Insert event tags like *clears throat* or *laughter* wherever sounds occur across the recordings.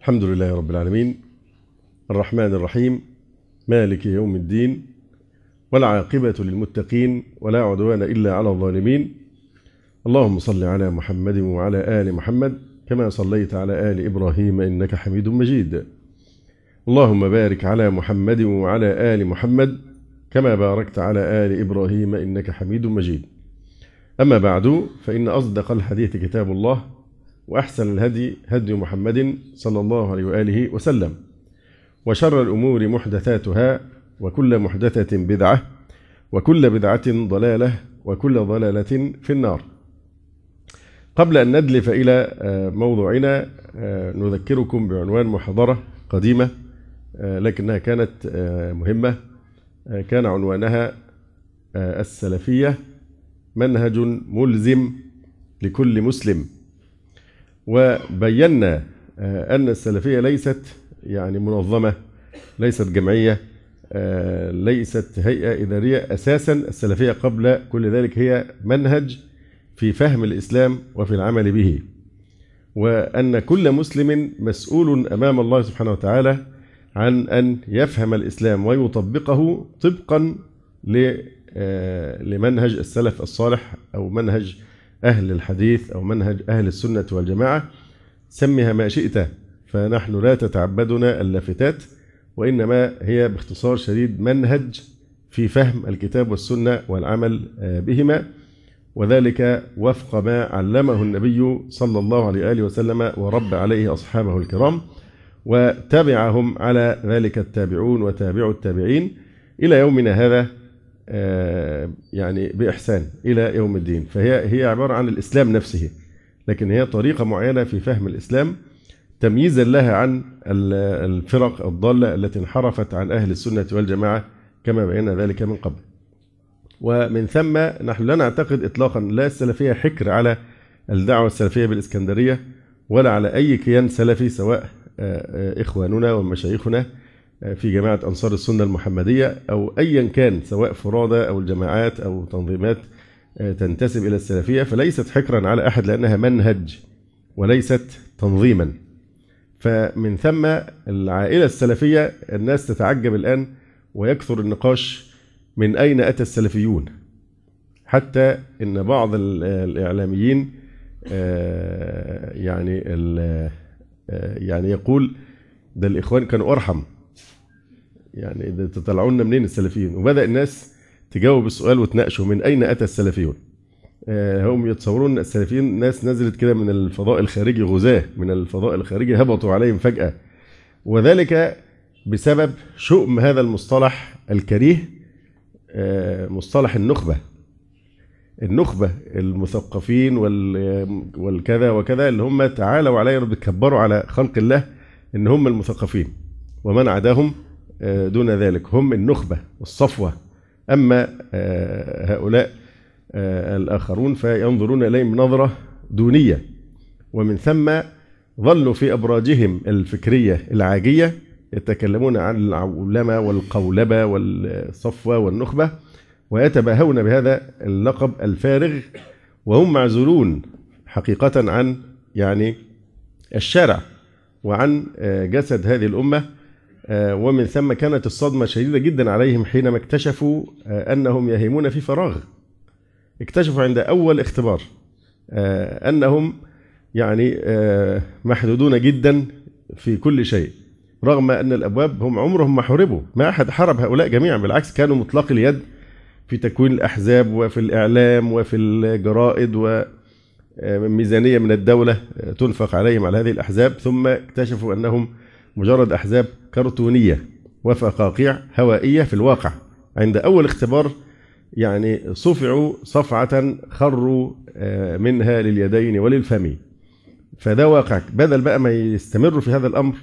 الحمد لله رب العالمين. الرحمن الرحيم. مالك يوم الدين. والعاقبة للمتقين. ولا عدوان إلا على الظالمين. اللهم صل على محمد وعلى آل محمد. كما صليت على آل إبراهيم إنك حميد مجيد. اللهم بارك على محمد وعلى آل محمد. كما باركت على آل إبراهيم إنك حميد مجيد. أما بعد فإن أصدق الحديث كتاب الله. وأحسن الهدي هدي محمد صلى الله عليه وآله وسلم. وشر الأمور محدثاتها وكل محدثة بدعة وكل بدعة ضلالة وكل ضلالة في النار. قبل أن ندلف إلى موضوعنا نذكركم بعنوان محاضرة قديمة لكنها كانت مهمة كان عنوانها السلفية منهج ملزم لكل مسلم. وبينا أن السلفية ليست يعني منظمة ليست جمعية ليست هيئة إدارية. أساسا السلفية قبل كل ذلك هي منهج في فهم الإسلام وفي العمل به. وأن كل مسلم مسؤول أمام الله سبحانه وتعالى عن أن يفهم الإسلام ويطبقه طبقا لمنهج السلف الصالح أو منهج أهل الحديث أو منهج أهل السنة والجماعة سمها ما شئت فنحن لا تتعبدنا اللافتات وإنما هي باختصار شديد منهج في فهم الكتاب والسنة والعمل بهما وذلك وفق ما علمه النبي صلى الله عليه وسلم ورب عليه أصحابه الكرام وتبعهم على ذلك التابعون وتابعوا التابعين إلى يومنا هذا يعني بإحسان إلى يوم الدين. فهي هي عبارة عن الإسلام نفسه لكن هي طريقة معينة في فهم الإسلام تمييزا لها عن الفرق الضالة التي انحرفت عن أهل السنة والجماعة كما بينا ذلك من قبل. ومن ثم نحن لا نعتقد إطلاقا لا السلفية حكر على الدعوة السلفية بالإسكندرية ولا على أي كيان سلفي سواء إخواننا ومشايخنا. في جماعة أنصار السنة المحمدية أو أيا كان سواء فرادى أو الجماعات أو تنظيمات تنتسب إلى السلفية فليست حكرا على أحد لأنها منهج وليست تنظيما. فمن ثم العائلة السلفية الناس تتعجب الآن ويكثر النقاش من أين أتى السلفيون. حتى إن بعض الإعلاميين يعني يعني يقول ده الإخوان كانوا أرحم. يعني تطلعوا لنا منين السلفيين وبدأ الناس تجاوب السؤال وتناقشوا من أين أتى السلفيون؟ هم يتصورون السلفيين ناس نزلت كده من الفضاء الخارجي غزاة من الفضاء الخارجي هبطوا عليهم فجأة. وذلك بسبب شؤم هذا المصطلح الكريه مصطلح النخبة. النخبة المثقفين والكذا وكذا اللي هم تعالوا علي بيكبروا على خلق الله إن هم المثقفين. ومن عداهم؟ دون ذلك. هم النخبة والصفوة. أما هؤلاء الآخرون فينظرون إليهم نظرة دونية. ومن ثم ظلوا في أبراجهم الفكرية العاجية يتكلمون عن العولمة والقولبة والصفوة والنخبة ويتباهون بهذا اللقب الفارغ وهم معزولون حقيقة عن يعني الشارع وعن جسد هذه الأمة ومن ثم كانت الصدمة شديدة جدا عليهم حينما اكتشفوا أنهم يهيمون في فراغ. اكتشفوا عند أول اختبار أنهم يعني محدودون جدا في كل شيء رغم أن الأبواب هم عمرهم ما حاربوا ما أحد حارب هؤلاء جميعا بالعكس كانوا مطلق اليد في تكوين الأحزاب وفي الإعلام وفي الجرائد وميزانية من الدولة تنفق عليهم على هذه الأحزاب ثم اكتشفوا أنهم مجرد أحزاب كرتونية وفقاقيع هوائية في الواقع. عند أول اختبار يعني صفعوا صفعة خروا منها لليدين وللفم. فده واقع. بدل بقى ما يستمروا في هذا الأمر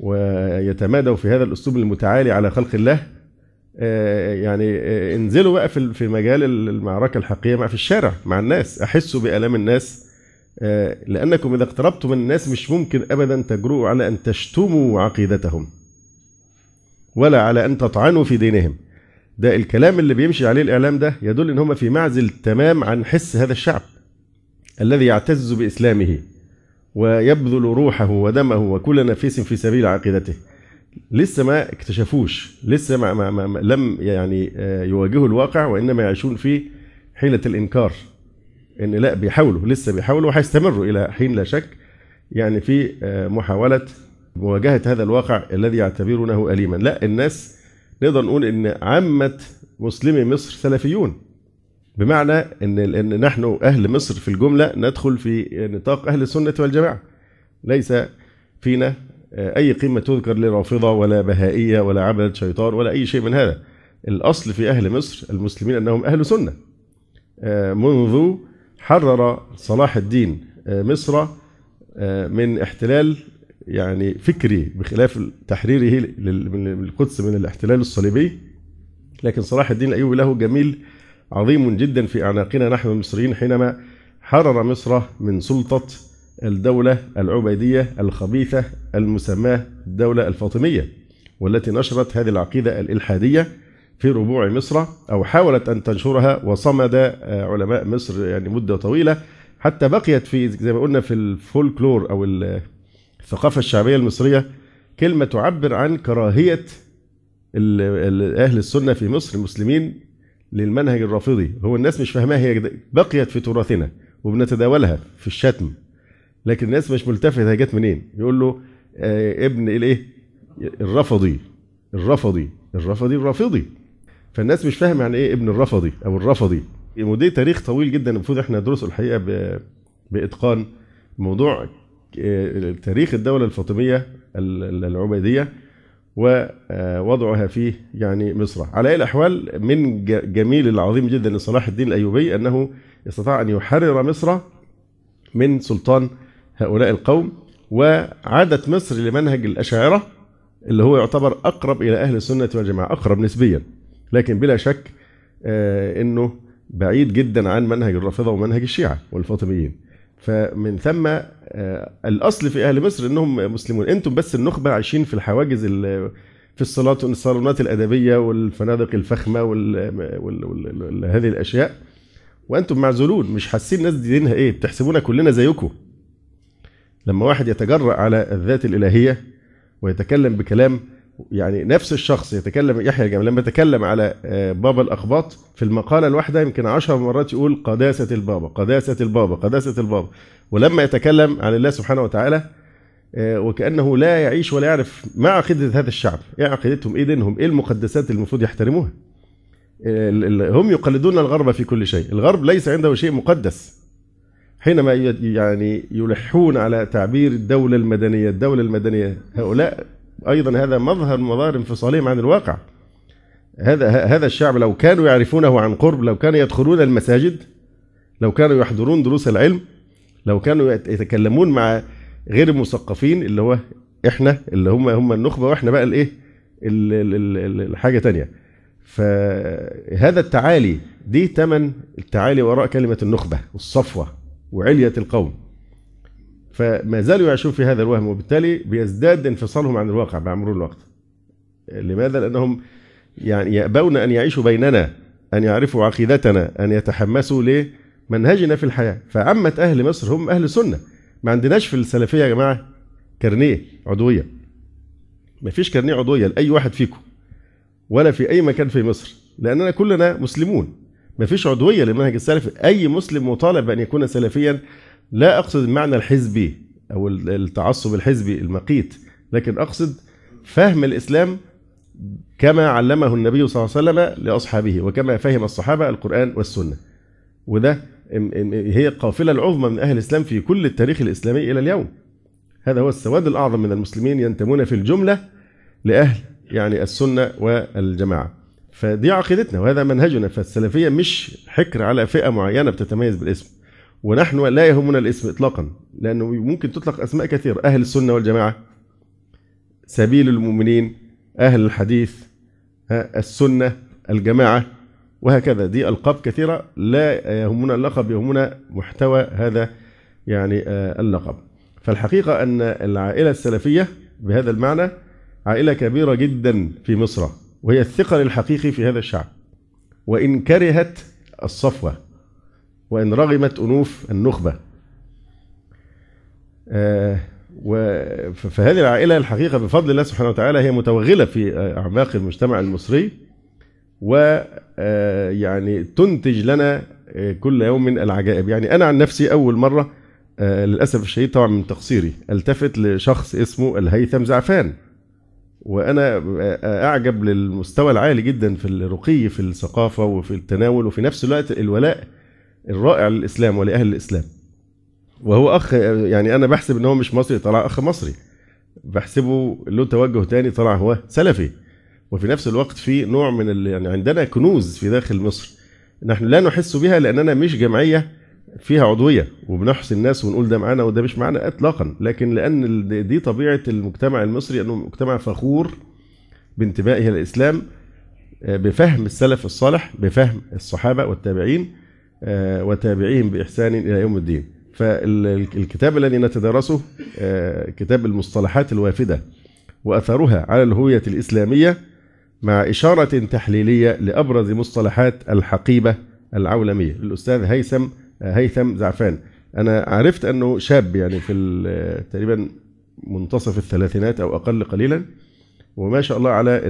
ويتمادوا في هذا الأسلوب المتعالي على خلق الله يعني انزلوا بقى في مجال المعركة الحقيقية في الشارع مع الناس. أحسوا بآلام الناس لأنكم إذا اقتربتم من الناس مش ممكن أبدا تجرؤوا على أن تشتموا عقيدتهم ولا على أن تطعنوا في دينهم. ده الكلام اللي بيمشي عليه الإعلام ده يدل إن هم في معزل تمام عن حس هذا الشعب الذي يعتز بإسلامه ويبذل روحه ودمه وكل نفيس في سبيل عقيدته. لسه ما اكتشفوش لسه ما ما ما لم يعني يواجهوا الواقع وإنما يعيشون في حيلة الإنكار. إن لا بيحاولوا لسه بيحاولوا وهيستمروا إلى حين لا شك. يعني في محاولة مواجهة هذا الواقع الذي يعتبرونه اليما. لا الناس نقدر نقول إن عامة مسلمي مصر سلفيون. بمعنى إن إن نحن أهل مصر في الجملة ندخل في نطاق أهل السنة والجماعة. ليس فينا أي قيمه تذكر لرافضه ولا بهائية ولا عبده شيطان ولا أي شيء من هذا. الأصل في أهل مصر المسلمين أنهم أهل سنة. منذ حرر صلاح الدين مصر من احتلال يعني فكري بخلاف تحريره من القدس من الاحتلال الصليبي. لكن صلاح الدين الأيوبي له جميل عظيم جدا في أعناقنا نحن المصريين حينما حرر مصر من سلطة الدولة العبيدية الخبيثة المسماة الدولة الفاطمية والتي نشرت هذه العقيدة الإلحادية. في ربوع مصر أو حاولت أن تنشرها وصمد علماء مصر يعني مدة طويلة حتى بقيت في زي ما قلنا في الفولكلور أو الثقافة الشعبية المصرية كلمة تعبر عن كراهية أهل السنة في مصر المسلمين للمنهج الرافضي. هو الناس مش فاهماها هي بقيت في تراثنا وبنتداولها في الشتم لكن الناس مش ملتفته هي جت منين؟ يقول له آه ابن الإيه؟ الرفضي الرفضي الرفضي الرافضي. فالناس مش فاهم يعني إيه ابن الرفضي أو الرفضي. ودي تاريخ طويل جدا المفروض إحنا ندرسه الحقيقة بإتقان موضوع تاريخ الدولة الفاطمية العبيدية ووضعها في يعني مصر. على أي الأحوال من جميل العظيم جدا لصلاح الدين الأيوبي أنه استطاع أن يحرر مصر من سلطان هؤلاء القوم وعادت مصر لمنهج الأشاعرة اللي هو يعتبر أقرب إلى أهل السنة والجماعة أقرب نسبيا. لكن بلا شك إنه بعيد جدا عن منهج الرافضة ومنهج الشيعة والفاطميين. فمن ثم الأصل في أهل مصر إنهم مسلمون. أنتم بس النخبة عايشين في الحواجز في الصالات الصالونات الأدبية والفنادق الفخمة وهذه الأشياء. وأنتم معزولون مش حاسين الناس دي دينها إيه؟ بتحسبونا كلنا زيكم. لما واحد يتجرأ على الذات الإلهية ويتكلم بكلام يعني نفس الشخص يتكلم يحيى الجمل لما يتكلم على بابا الأقباط في المقالة الواحدة يمكن عشر مرات يقول قداسة البابا قداسة البابا قداسة البابا. ولما يتكلم عن الله سبحانه وتعالى وكأنه لا يعيش ولا يعرف ما عقيدة هذا الشعب. إيه عقيدتهم؟ إيه دينهم؟ إيه المقدسات اللي المفروض يحترموها؟ هم يقلدون الغرب في كل شيء. الغرب ليس عنده شيء مقدس. حينما يعني يلحون على تعبير الدولة المدنية الدولة المدنية هؤلاء أيضا هذا مظهر مظاهر انفصالهم عن الواقع. هذا هذا الشعب لو كانوا يعرفونه عن قرب لو كانوا يدخلون المساجد لو كانوا يحضرون دروس العلم لو كانوا يتكلمون مع غير المثقفين اللي هو إحنا اللي هم هم النخبة وإحنا بقى الإيه؟ الحاجة تانية. فهذا التعالي دي ثمن التعالي وراء كلمة النخبة والصفوة وعلية القوم فما زالوا يعيشون في هذا الوهم وبالتالي بيزداد انفصالهم عن الواقع مع مرور الوقت. لماذا؟ لأنهم يعني يأبون أن يعيشوا بيننا أن يعرفوا عقيدتنا أن يتحمسوا لمنهجنا في الحياة. فعامة أهل مصر هم أهل سنة. ما عندناش في السلفية يا جماعة كارنيه عضوية. ما فيش كارنيه عضوية لأي واحد فيكم ولا في أي مكان في مصر لأننا كلنا مسلمون. ما فيش عضوية للمنهج السلفي أي مسلم مطالب أن يكون سلفيا لا أقصد المعنى الحزبي أو التعصب الحزبي المقيت لكن أقصد فهم الإسلام كما علمه النبي صلى الله عليه وسلم لأصحابه وكما فهم الصحابة القرآن والسنة. وده هي القافلة العظمى من أهل الإسلام في كل التاريخ الإسلامي إلى اليوم. هذا هو السواد الأعظم من المسلمين ينتمون في الجملة لأهل يعني السنة والجماعة. فدي عقيدتنا وهذا منهجنا. فالسلفية مش حكر على فئة معينة بتتميز بالاسم. ونحن لا يهمنا الاسم اطلاقا لأنه ممكن تطلق أسماء كثيره أهل السنة والجماعة سبيل المؤمنين أهل الحديث السنة الجماعة وهكذا. دي ألقاب كثيرة لا يهمنا اللقب يهمنا محتوى هذا يعني اللقب. فالحقيقة أن العائلة السلفية بهذا المعنى عائلة كبيرة جدا في مصر وهي الثقل الحقيقي في هذا الشعب. وإن كرهت الصفوة وإن رغمت أنوف النخبة. فهذه العائلة الحقيقة بفضل الله سبحانه وتعالى هي متوغلة في أعماق المجتمع المصري ويعني تنتج لنا كل يوم من العجائب. يعني أنا عن نفسي أول مرة للأسف الشديد طبعا من تقصيري التفت لشخص اسمه الهيثم زعفان. وأنا أعجب للمستوى العالي جدا في الرقي في الثقافة وفي التناول وفي نفس الوقت الولاء الرائع للإسلام ولأهل الإسلام. وهو أخ يعني أنا بحسب إن هو مش مصري طلع أخ مصري. بحسبه له توجه تاني طلع هو سلفي. وفي نفس الوقت في نوع من يعني عندنا كنوز في داخل مصر. نحن لا نحس بها لاننا مش جمعية فيها عضوية وبنحصي الناس ونقول ده معانا وده مش معانا اطلاقا. لكن لأن دي طبيعة المجتمع المصري إنه مجتمع فخور بانتمائه للإسلام بفهم السلف الصالح بفهم الصحابة والتابعين وتابعيهم بإحسان إلى يوم الدين. فالكتاب الذي نتدارسه كتاب المصطلحات الوافدة وأثرها على الهوية الإسلامية مع إشارة تحليلية لأبرز مصطلحات الحقيبة العولمية. للاستاذ هيثم هيثم زعفان أنا عرفت أنه شاب يعني في تقريبا منتصف الثلاثينات أو أقل قليلا وما شاء الله على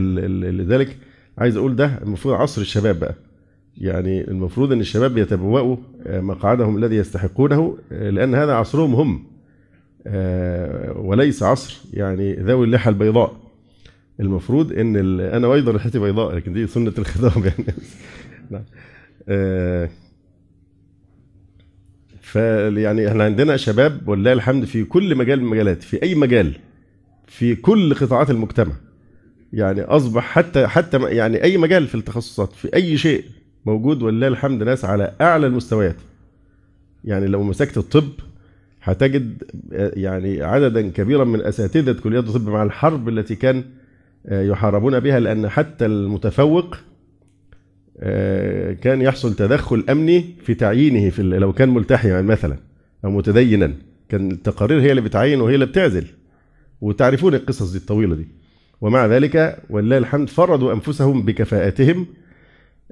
لذلك عايز أقول ده المفروض عصر الشباب بقى. يعني المفروض أن الشباب يتبوأوا مقعدهم الذي يستحقونه لأن هذا عصرهم هم وليس عصر يعني ذوي اللحى البيضاء. المفروض أن أنا أيضا لحيتي بيضاء لكن دي سنة الخضاب *laughs* يعني. نعم. فيعني إحنا عندنا شباب ولله الحمد في كل مجال من المجالات في أي مجال في كل قطاعات المجتمع. يعني أصبح حتى حتى يعني أي مجال في التخصصات في أي شيء موجود ولله الحمد ناس على أعلى المستويات. يعني لو مسكت الطب هتجد يعني عددا كبيرا من أساتذة كليات الطب مع الحرب التي كان يحاربون بها لأن حتى المتفوق كان يحصل تدخل أمني في تعيينه في لو كان ملتحيا مثلا أو متدينا. كان التقارير هي اللي بتعين وهي اللي بتعزل. وتعرفون القصص دي الطويلة دي. ومع ذلك ولله الحمد فرضوا أنفسهم بكفاءتهم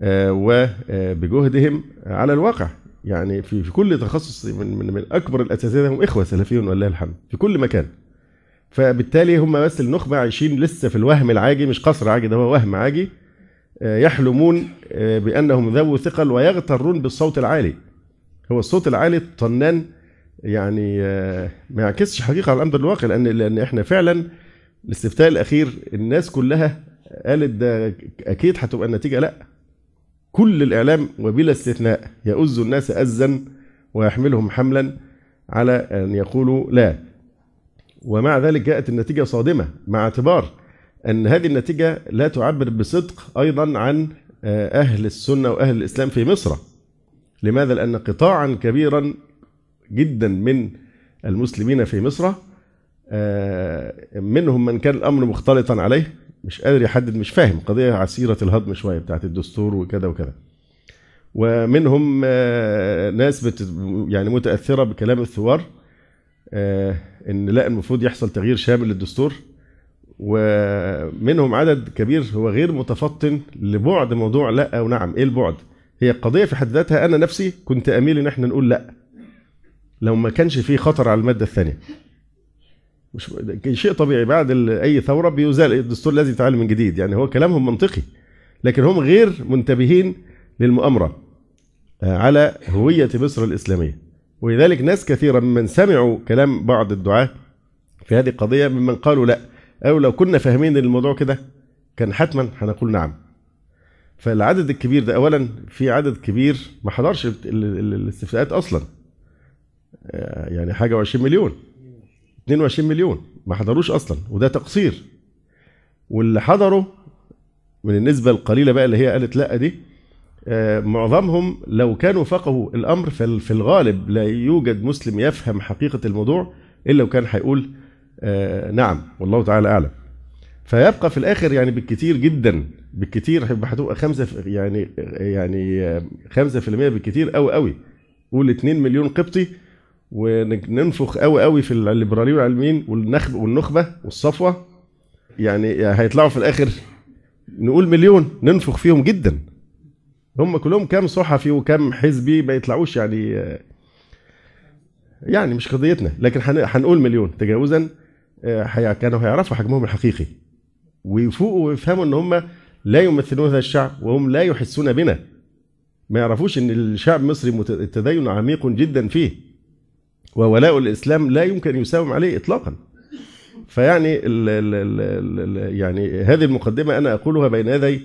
وبجهدهم على الواقع. يعني في في كل تخصص من من, من أكبر الأساتذة هم إخوة سلفيون ولله الحمد في كل مكان. فبالتالي هم بس النخبه عايشين لسه في الوهم العاجي مش قصر عاجي ده هو وهم عاجي يحلمون بأنهم ذو ثقل ويغترون بالصوت العالي. هو الصوت العالي الطنان يعني ما يعكسش حقيقة على الأمر الواقع لأن لأن إحنا فعلا الاستفتاء الأخير الناس كلها قالت ده أكيد هتبقى النتيجة لأ. كل الإعلام وبلا استثناء يؤز الناس أزا ويحملهم حملا على أن يقولوا لا. ومع ذلك جاءت النتيجة صادمة مع اعتبار أن هذه النتيجة لا تعبر بصدق أيضا عن أهل السنة وأهل الإسلام في مصر. لماذا؟ لأن قطاعا كبيرا جدا من المسلمين في مصر منهم من كان الأمر مختلطا عليه مش قادر يحدد مش فاهم قضية عسيرة الهضم شوية بتاعت الدستور وكذا وكذا. ومنهم ناس بت يعني متأثرة بكلام الثوار إن لا المفروض يحصل تغيير شامل للدستور. ومنهم عدد كبير هو غير متفطن لبعد موضوع لا أو نعم. إيه البعد؟ هي القضية في حد ذاتها أنا نفسي كنت أميل إن إحنا نقول لا لو ما كانش في خطر على المادة الثانية. مش شيء طبيعي. بعد أي ثورة بيزال الدستور لازم يتعلم من جديد. يعني هو كلامهم منطقي لكن هم غير منتبهين للمؤامرة على هوية مصر الإسلامية. ولذلك ناس كثيرا ممن سمعوا كلام بعض الدعاة في هذه القضية ممن قالوا لا. أو لو كنا فاهمين الموضوع كده كان حتما هنقول نعم. فالعدد الكبير ده اولا في عدد كبير ما حضرش الاستفتاءات أصلا يعني حاجة و20 مليون. 22 مليون. ما حضروش أصلا وده تقصير. واللي حضروا من النسبة القليلة بقى اللي هي قالت لأ دي معظمهم لو كانوا فقهوا الأمر في الغالب لا يوجد مسلم يفهم حقيقة الموضوع إلا لو كان هيقول نعم والله تعالى أعلم. فيبقى في الآخر يعني بالكثير جدا بالكثير هتبقى خمسة يعني يعني 5% بالكثير قوي قوي قول 2 مليون قبطي وننفخ قوي قوي في الليبراليين والعلميين والنخب والنخبة والصفوة. يعني هيطلعوا في الآخر نقول مليون ننفخ فيهم جدا. هم كلهم كام صحفي وكم حزبي ما يطلعوش يعني يعني مش قضيتنا. لكن هن- هنقول مليون. تجاوزا آه، كانوا هيعرفوا حجمهم الحقيقي. ويفوقوا ويفهموا إن هم لا يمثلون هذا الشعب وهم لا يحسون بنا. ما يعرفوش إن الشعب المصري التدين عميق جدا فيه. وولاء الإسلام لا يمكن يساوم عليه اطلاقا. فيعني ال ال ال ال يعني هذه المقدمة أنا أقولها بين يدي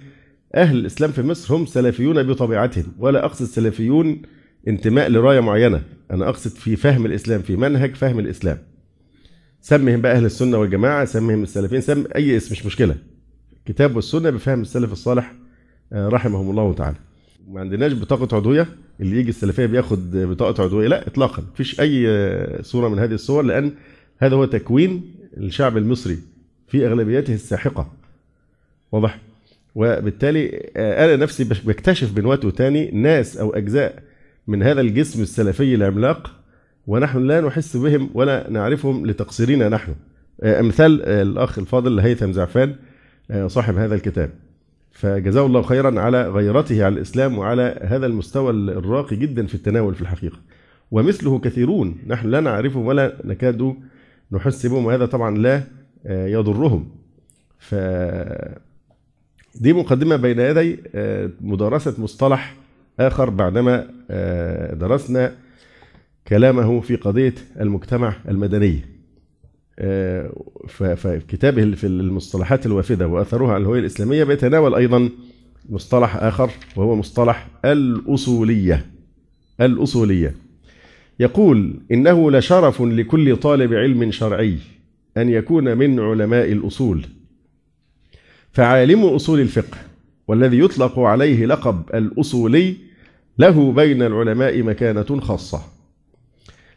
أهل الإسلام في مصر هم سلفيون بطبيعتهم ولا أقصد سلفيون انتماء لراية معينة. أنا أقصد في فهم الإسلام في منهج فهم الإسلام. سمهم بقى أهل السنة والجماعة سمهم السلفيين سم أي اسم مش مشكلة. كتاب والسنة بفهم السلف الصالح آه، رحمهم الله تعالى. ما عندناش بطاقة عضوية. اللي يجي السلفية بياخد بطاقة عضوية. لا اطلاقا. مفيش أي صورة من هذه الصور لأن هذا هو تكوين الشعب المصري في أغلبيته الساحقة. واضح؟ وبالتالي آه، أنا نفسي بكتشف من وقت وتاني ناس أو أجزاء من هذا الجسم السلفي العملاق ونحن لا نحس بهم ولا نعرفهم لتقصيرنا نحن. آه، أمثال آه، الأخ الفاضل هيثم زعفان صاحب هذا الكتاب. فجزاه الله خيرا على غيرته على الإسلام وعلى هذا المستوى الراقي جدا في التناول في الحقيقة. ومثله كثيرون نحن لا نعرفهم ولا نكاد نحس بهم وهذا طبعا لا آه، يضرهم. ف دي مقدمة بين يدي آه، مدارسة مصطلح آخر بعدما آه، درسنا كلامه في قضية المجتمع المدني. آه، ف- ففي كتابه في المصطلحات الوافدة وأثرها على الهوية الإسلامية بيتناول أيضا مصطلح آخر وهو مصطلح الأصولية. الأصولية. يقول إنه لشرف لكل طالب علم شرعي أن يكون من علماء الأصول. فعالم أصول الفقه والذي يطلق عليه لقب الأصولي له بين العلماء مكانة خاصة.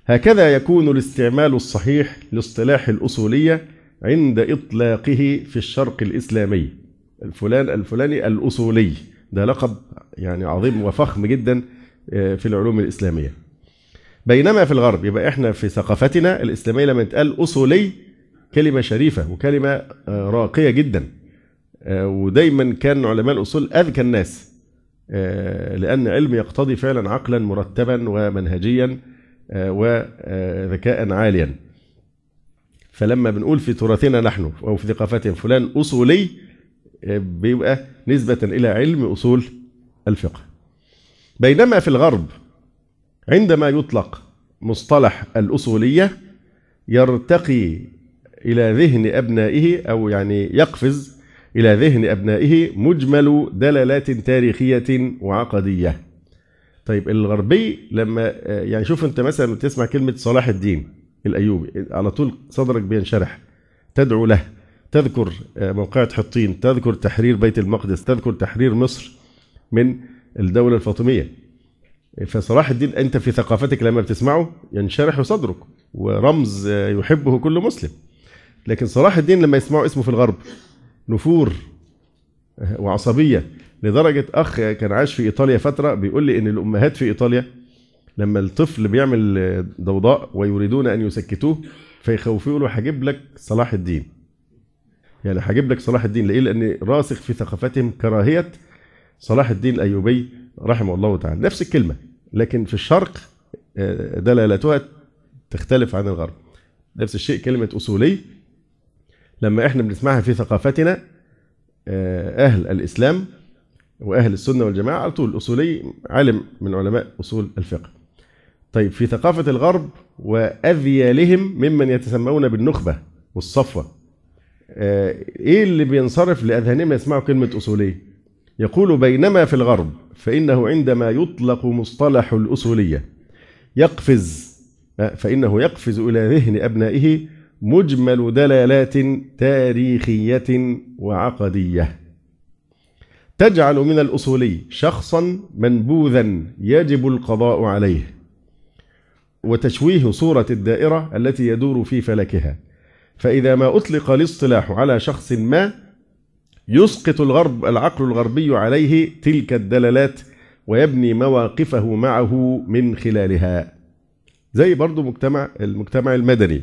هكذا يكون الاستعمال الصحيح لاصطلاح الأصولية عند إطلاقه في الشرق الإسلامي. الفلان الفلاني الأصولي. ده لقب يعني عظيم وفخم جدا آه، في العلوم الإسلامية. بينما في الغرب يبقى إحنا في ثقافتنا الإسلامية لما يتقال أصولي كلمة شريفة وكلمة آه، راقية جدا. آه، ودايما كان علماء الأصول أذكى الناس لأن علم يقتضي فعلا عقلا مرتبا ومنهجيا. وذكاء عاليا. فلما بنقول في تراثنا نحن أو في ثقافتنا فلان أصولي آه، بيبقى نسبة إلى علم أصول الفقه. بينما في الغرب عندما يطلق مصطلح الأصولية يرتقي إلى ذهن أبنائه أو يعني يقفز إلى ذهن أبنائه مجمل دلالات تاريخية وعقدية. طيب الغربي لما آه، يعني شوف أنت مثلا تسمع كلمة صلاح الدين الأيوبي على طول صدرك بينشرح. تدعو له تذكر آه، موقعة حطين تذكر تحرير بيت المقدس تذكر تحرير مصر من الدولة الفاطمية. فصلاح الدين أنت في ثقافتك لما بتسمعه ينشرح صدرك ورمز آه، يحبه كل مسلم. لكن صلاح الدين لما يسمعوا اسمه في الغرب نفور وعصبية لدرجة أخ كان عايش في إيطاليا فترة بيقول لي إن الأمهات في إيطاليا لما الطفل بيعمل ضوضاء ويريدون أن يسكتوه فيخوفوه يقولوا هجيب لك صلاح الدين. يعني هجيب لك صلاح الدين. ليه؟ لأن راسخ في ثقافتهم كراهية صلاح الدين الأيوبي رحمه الله تعالى. نفس الكلمة لكن في الشرق آه، دلالتها تختلف عن الغرب. نفس الشيء كلمة أصولي. لما إحنا بنسمعها في ثقافتنا آه، أهل الإسلام وأهل السنة والجماعة على طول أصولي عالم من علماء أصول الفقه. طيب في ثقافة الغرب وأذيالهم ممن يتسمون بالنخبة والصفوة آه، إيه اللي بينصرف لأذهانهم يسمعوا كلمة أصولي؟ يقول بينما في الغرب فإنه عندما يطلق مصطلح الأصولية يقفز آه، فإنه يقفز إلى ذهن أبنائه مجمل دلالات تاريخية وعقدية. تجعل من الأصولي شخصا منبوذا يجب القضاء عليه. وتشويه صورة الدائرة التي يدور في فلكها. فإذا ما أطلق الاصطلاح على شخص ما يسقط الغرب العقل الغربي عليه تلك الدلالات ويبني مواقفه معه من خلالها. زي برضو مجتمع المجتمع المدني.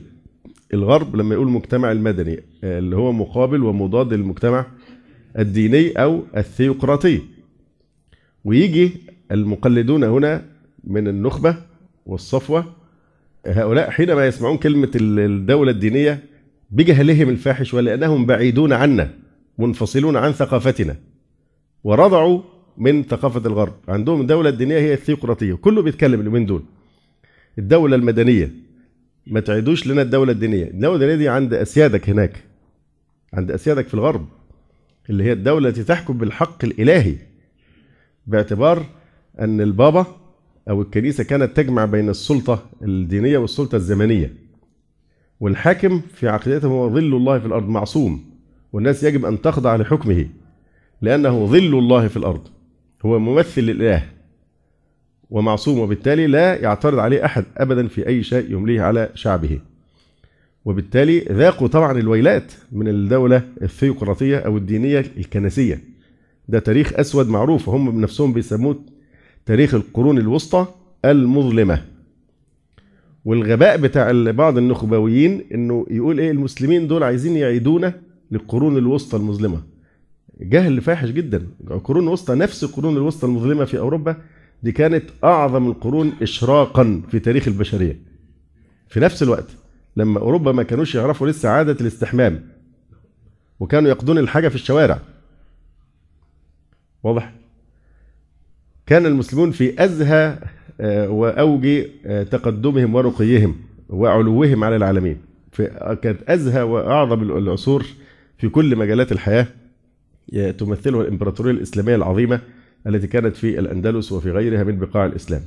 الغرب لما يقول المجتمع المدني آه، اللي هو مقابل ومضاد للمجتمع الديني أو الثيوقراطي. ويجي المقلدون هنا من النخبة والصفوة هؤلاء حينما يسمعون كلمة الدولة الدينية بجهلهم الفاحش ولأنهم بعيدون عنا منفصلون عن ثقافتنا ورضعوا من ثقافة الغرب. عندهم الدولة الدينية هي الثيوقراطية كله بيتكلم اليومين دول. الدولة المدنية ما تعيدوش لنا الدولة الدينية. الدولة الدينية دي عند أسيادك هناك عند أسيادك في الغرب. اللي هي الدولة التي تحكم بالحق الإلهي باعتبار أن البابا أو الكنيسة كانت تجمع بين السلطة الدينية والسلطة الزمنية. والحاكم في عقيدته هو ظل الله في الأرض معصوم والناس يجب أن تخضع لحكمه لأنه ظل الله في الأرض هو ممثل للإله ومعصوم وبالتالي لا يعترض عليه أحد أبدا في أي شيء يمليه على شعبه. وبالتالي ذاقوا طبعا الويلات من الدولة الثيوقراطية أو الدينية الكنسية. ده تاريخ أسود معروف هم بنفسهم بيسموه تاريخ القرون الوسطى المظلمة. والغباء بتاع بعض النخبويين إنه يقول إيه المسلمين دول عايزين يعيدونا للقرون الوسطى المظلمة. جهل فاحش جدا. القرون الوسطى نفس القرون الوسطى المظلمة في أوروبا دي كانت أعظم القرون اشراقا في تاريخ البشرية. في نفس الوقت لما اوروبا ما كانوش يعرفوا لسه عادة الاستحمام وكانوا يقضون الحاجة في الشوارع واضح كان المسلمون في أزهى وأوج تقدمهم ورقيهم وعلوهم على العالمين كانت أزهى وأعظم العصور في كل مجالات الحياة تمثله الإمبراطورية الإسلامية العظيمة التي كانت في الأندلس وفي غيرها من بقاع الإسلام.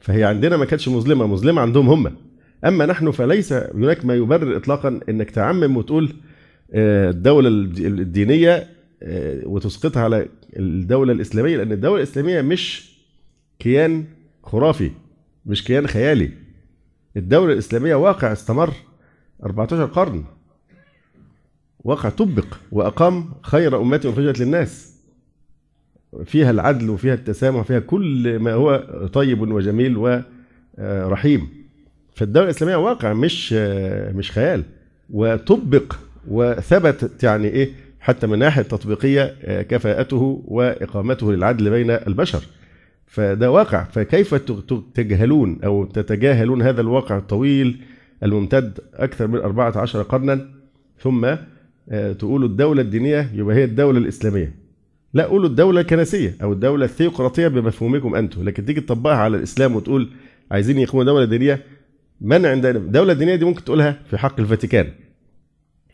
فهي عندنا ما كانتش مظلمة، مظلمة عندهم هم. أما نحن فليس هناك ما يبرر اطلاقا إنك تعمم وتقول الدولة الدينية وتسقطها على الدولة الإسلامية لأن الدولة الإسلامية مش كيان خرافي مش كيان خيالي. الدولة الإسلامية واقع استمر 14 قرن. واقع طبق وأقام خير أمة أخرجت للناس. فيها العدل وفيها التسامح وفيها كل ما هو طيب وجميل ورحيم فالدولة الإسلامية واقع مش مش خيال. وطبق وثبتت يعني إيه حتى من ناحية تطبيقية كفاءته وإقامته للعدل بين البشر. فده واقع. فكيف تجهلون أو تتجاهلون هذا الواقع الطويل الممتد أكثر من 14 قرنا؟ ثم تقولوا الدولة الدينية يبقى هي الدولة الإسلامية. لا قولوا الدولة الكنسية أو الدولة الثيوقراطية بمفهومكم أنتم لكن تيجي تطبقها على الإسلام وتقول عايزين يقيموا دولة دينية من عندنا الدولة الدينية دي ممكن تقولها في حق الفاتيكان.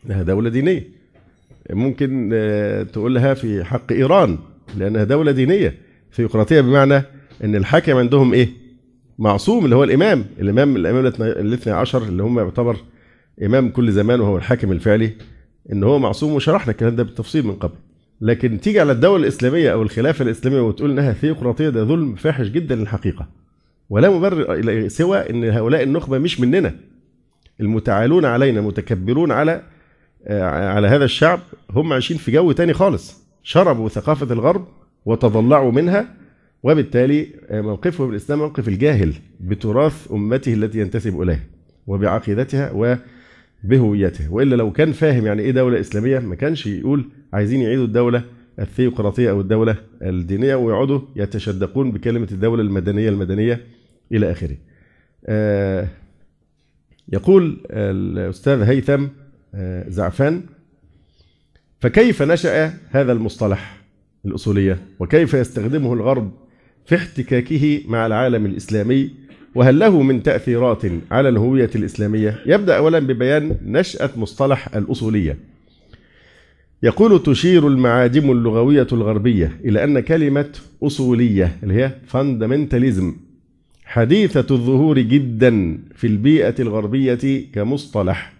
إنها دولة دينية. ممكن تقولها في حق إيران لأنها دولة دينية. ثيوقراطية بمعنى إن الحاكم عندهم إيه؟ معصوم اللي هو الإمام. الإمام الإمام الاثنى عشر اللي هم يعتبر إمام كل زمان وهو الحاكم الفعلي إن هو معصوم وشرحنا الكلام ده بالتفصيل من قبل. لكن تيجي على الدولة الإسلامية أو الخلافة الإسلامية وتقول إنها ثيوقراطيه ده ظلم فاحش جدا للحقيقة. ولا مبرر سوى إن هؤلاء النخبة مش مننا. المتعالون علينا متكبرون على على هذا الشعب هم عايشين في جو تاني خالص. شربوا ثقافة الغرب وتضلعوا منها وبالتالي موقفهم الاسلام موقف الجاهل بتراث أمته التي ينتسب إليها وبعقيدتها و بهويته وإلا لو كان فاهم يعني إيه دولة إسلامية ما كانش يقول عايزين يعيدوا الدولة الثيوقراطية أو الدولة الدينية ويقعدوا يتشدقون بكلمة الدولة المدنية المدنية. إلى آخره. آه يقول الأستاذ هيثم آه زعفان فكيف نشأ هذا المصطلح الأصولية وكيف يستخدمه الغرب في احتكاكه مع العالم الإسلامي وهل له من تأثيرات على الهوية الإسلامية؟ يبدأ أولا ببيان نشأة مصطلح الأصولية. يقول تشير المعاجم اللغوية الغربية إلى أن كلمة أصولية اللي هي فاندمنتاليزم حديثة الظهور جدا في البيئة الغربية كمصطلح.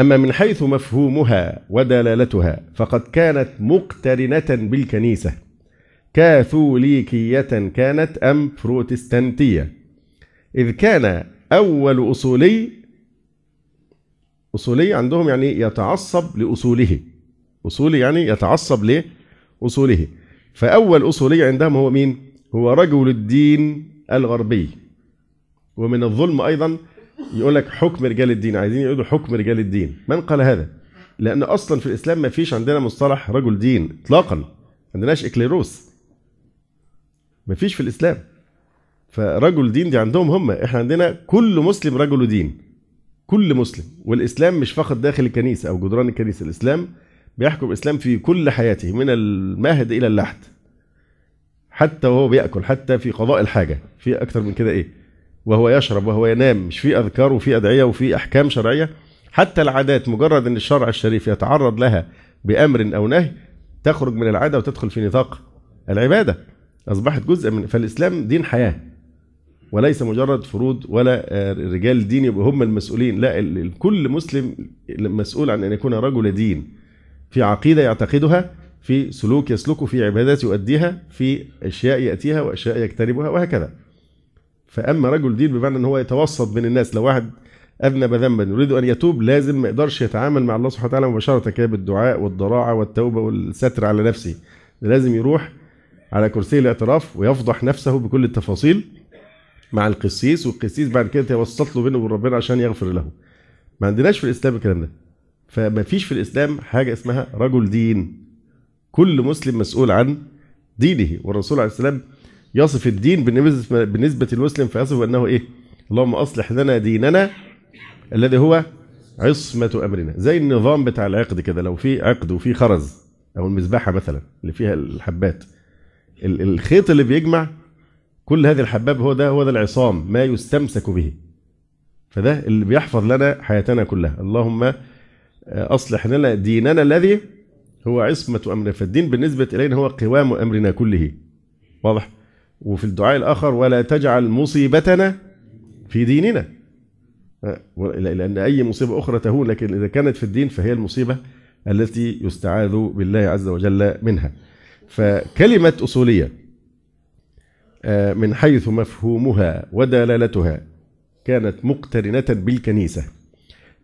أما من حيث مفهومها ودلالتها فقد كانت مقترنة بالكنيسة كاثوليكية كانت أم بروتستانتية إذ كان أول أصولي أصولي عندهم يعني يتعصب لأصوله أصولي يعني يتعصب لأصوله فأول أصولي عندهم هو مين؟ هو رجل الدين الغربي. ومن الظلم أيضا يقول لك حكم رجال الدين. عايزين يقولوا حكم رجال الدين. من قال هذا؟ لأن أصلا في الإسلام ما فيش عندنا مصطلح رجل دين إطلاقا. ما عندناش إكليروس. ما فيش في الإسلام. فرجل دين دي عندهم هم. إحنا عندنا كل مسلم رجل دين. كل مسلم. والإسلام مش فقط داخل الكنيسة أو جدران الكنيسة. الإسلام بيحكم الإسلام في كل حياته من المهد إلى اللحد. حتى وهو بيأكل حتى في قضاء الحاجة في أكتر من كده إيه؟ وهو يشرب وهو ينام مش في أذكار وفي أدعية وفي أحكام شرعية. حتى العادات مجرد إن الشرع الشريف يتعرض لها بأمر أو نهي تخرج من العادة وتدخل في نطاق العبادة. أصبحت جزء من فالإسلام دين حياة. وليس مجرد فروض ولا رجال دين يبقوا هم المسؤولين. لا كل مسلم مسؤول عن أن يكون رجل دين. في عقيدة يعتقدها في سلوك يسلكه في عبادات يؤديها في أشياء يأتيها وأشياء يجتنبها وهكذا. فأما رجل دين بمعنى إن هو يتوسط بين الناس لو واحد أذنب ذنبا يريد أن يتوب لازم ما يقدرش يتعامل مع الله سبحانه وتعالى مباشرة كده بالدعاء والضراعة والتوبة والستر على نفسه. لازم يروح على كرسي الاعتراف ويفضح نفسه بكل التفاصيل مع القسيس والقسيس بعد كده يوسط له بينه وبين ربنا عشان يغفر له. ما عندناش في الإسلام الكلام ده. فما فيش في الإسلام حاجة اسمها رجل دين. كل مسلم مسؤول عن دينه. والرسول عليه السلام يصف الدين بالنسبة للمسلم فيصف أنه إيه؟ اللهم أصلح لنا ديننا الذي هو عصمة أمرنا. زي النظام بتاع العقد كده لو في عقد وفي خرز أو المذبحة مثلا اللي فيها الحبات الخيط اللي بيجمع كل هذه الحباب هو ده هو ده العصام ما يستمسك به. فده اللي بيحفظ لنا حياتنا كلها. اللهم أصلح لنا ديننا الذي هو عصمة أمرنا. فالدين بالنسبة إلينا هو قوام أمرنا كله. واضح؟ وفي الدعاء الآخر ولا تجعل مصيبتنا في ديننا. لأن أي مصيبة أخرى تهون لكن إذا كانت في الدين فهي المصيبة التي يستعاذ بالله عز وجل منها. فكلمة أصولية من حيث مفهومها ودلالتها كانت مقترنة بالكنيسة.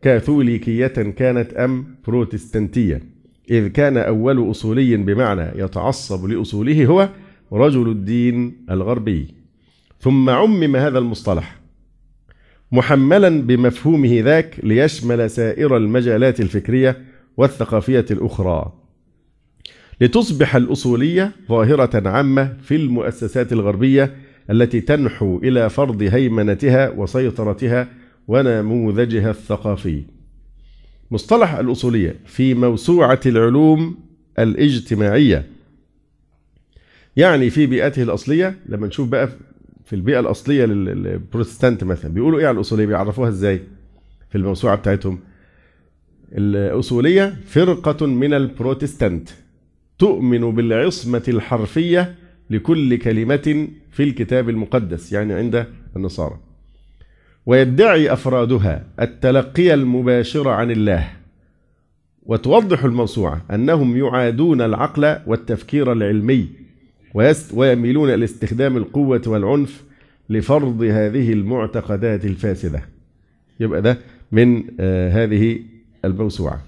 كاثوليكية كانت أم بروتستانتية. إذ كان أول أصولي بمعنى يتعصب لأصوله هو رجل الدين الغربي. ثم عمم هذا المصطلح محملا بمفهومه ذاك ليشمل سائر المجالات الفكرية والثقافية الأخرى. لتصبح الأصولية ظاهرة عامة في المؤسسات الغربية التي تنحو إلى فرض هيمنتها وسيطرتها ونموذجها الثقافي. مصطلح الأصولية في موسوعة العلوم الاجتماعية. يعني في بيئته الأصلية لما نشوف بقى في البيئة الأصلية للبروتستانت مثلا بيقولوا إيه على الأصولية؟ بيعرفوها إزاي في الموسوعة بتاعتهم؟ الأصولية فرقة من البروتستانت تؤمن بالعصمة الحرفية لكل كلمة في الكتاب المقدس يعني عند النصارى. ويدعي أفرادها التلقي المباشر عن الله. وتوضح الموسوعة أنهم يعادون العقل والتفكير العلمي ويميلون إلى استخدام القوة والعنف لفرض هذه المعتقدات الفاسدة. يبقى ده من هذه الموسوعة.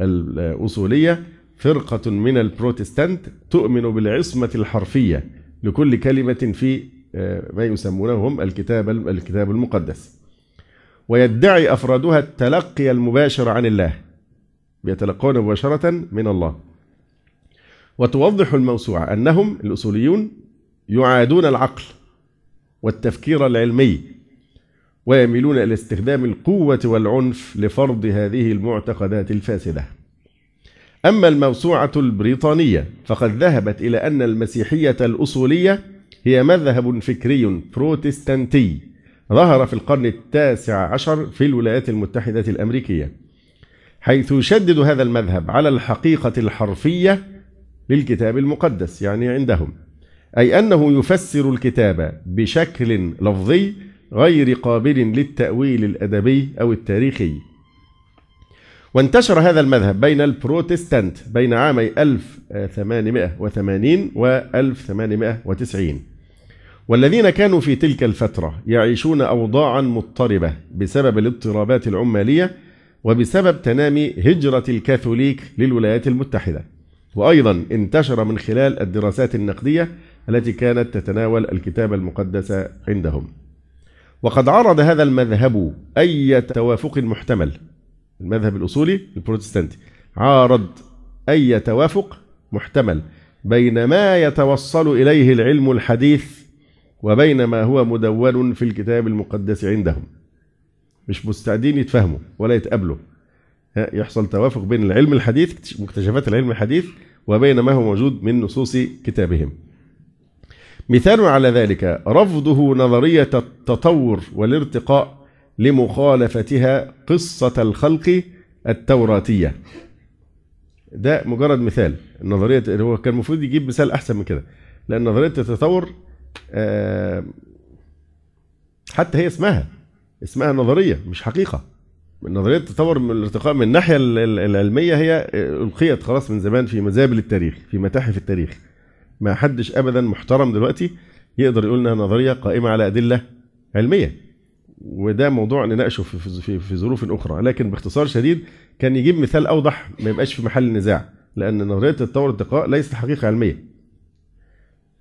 الأصولية فرقة من البروتستانت تؤمن بالعصمة الحرفية لكل كلمة في ما يسمونه هم الكتاب الكتاب المقدس. ويدعي أفرادها التلقي المباشر عن الله. بيتلقون مباشرة من الله. وتوضح الموسوعة أنهم الأصوليون يعادون العقل والتفكير العلمي ويميلون إلى استخدام القوة والعنف لفرض هذه المعتقدات الفاسدة. أما الموسوعة البريطانية فقد ذهبت إلى أن المسيحية الأصولية هي مذهب فكري بروتستانتي. ظهر في القرن التاسع عشر في الولايات المتحدة الأمريكية حيث يشدد هذا المذهب على الحقيقة الحرفية للكتاب المقدس يعني عندهم أي أنه يفسر الكتاب بشكل لفظي غير قابل للتأويل الأدبي أو التاريخي. وانتشر هذا المذهب بين البروتستانت بين عامي 1880 و 1890 والذين كانوا في تلك الفترة يعيشون أوضاعا مضطربة بسبب الاضطرابات العمالية وبسبب تنامي هجرة الكاثوليك للولايات المتحدة. وأيضا انتشر من خلال الدراسات النقدية التي كانت تتناول الكتاب المقدس عندهم. وقد عرض هذا المذهب أي توافق محتمل. المذهب الأصولي البروتستانتي عارض أي توافق محتمل بين ما يتوصل إليه العلم الحديث وبين ما هو مدون في الكتاب المقدس عندهم. مش مستعدين يتفهموا ولا يتقابلوا. يحصل توافق بين العلم الحديث مكتشفات العلم الحديث وبين ما هو موجود من نصوص كتابهم. مثال على ذلك رفضه نظرية التطور والارتقاء لمخالفتها قصة الخلق التوراتية. ده مجرد مثال. النظرية هو كان المفروض يجيب مثال أحسن من كده. لأن نظرية التطور حتى هي اسمها اسمها نظرية مش حقيقة. نظرية التطور من الارتقاء من الناحية العلمية هي ألقيت خلاص من زمان في مزابل التاريخ في متاحف التاريخ. ما حدش أبدا محترم دلوقتي يقدر يقول إنها نظرية قائمة على أدلة علمية. وده موضوع نناقشه في, في, في ظروف أخرى. لكن باختصار شديد كان يجيب مثال أوضح ما يبقاش في محل نزاع لأن نظرية التطور والارتقاء ليست حقيقة علمية.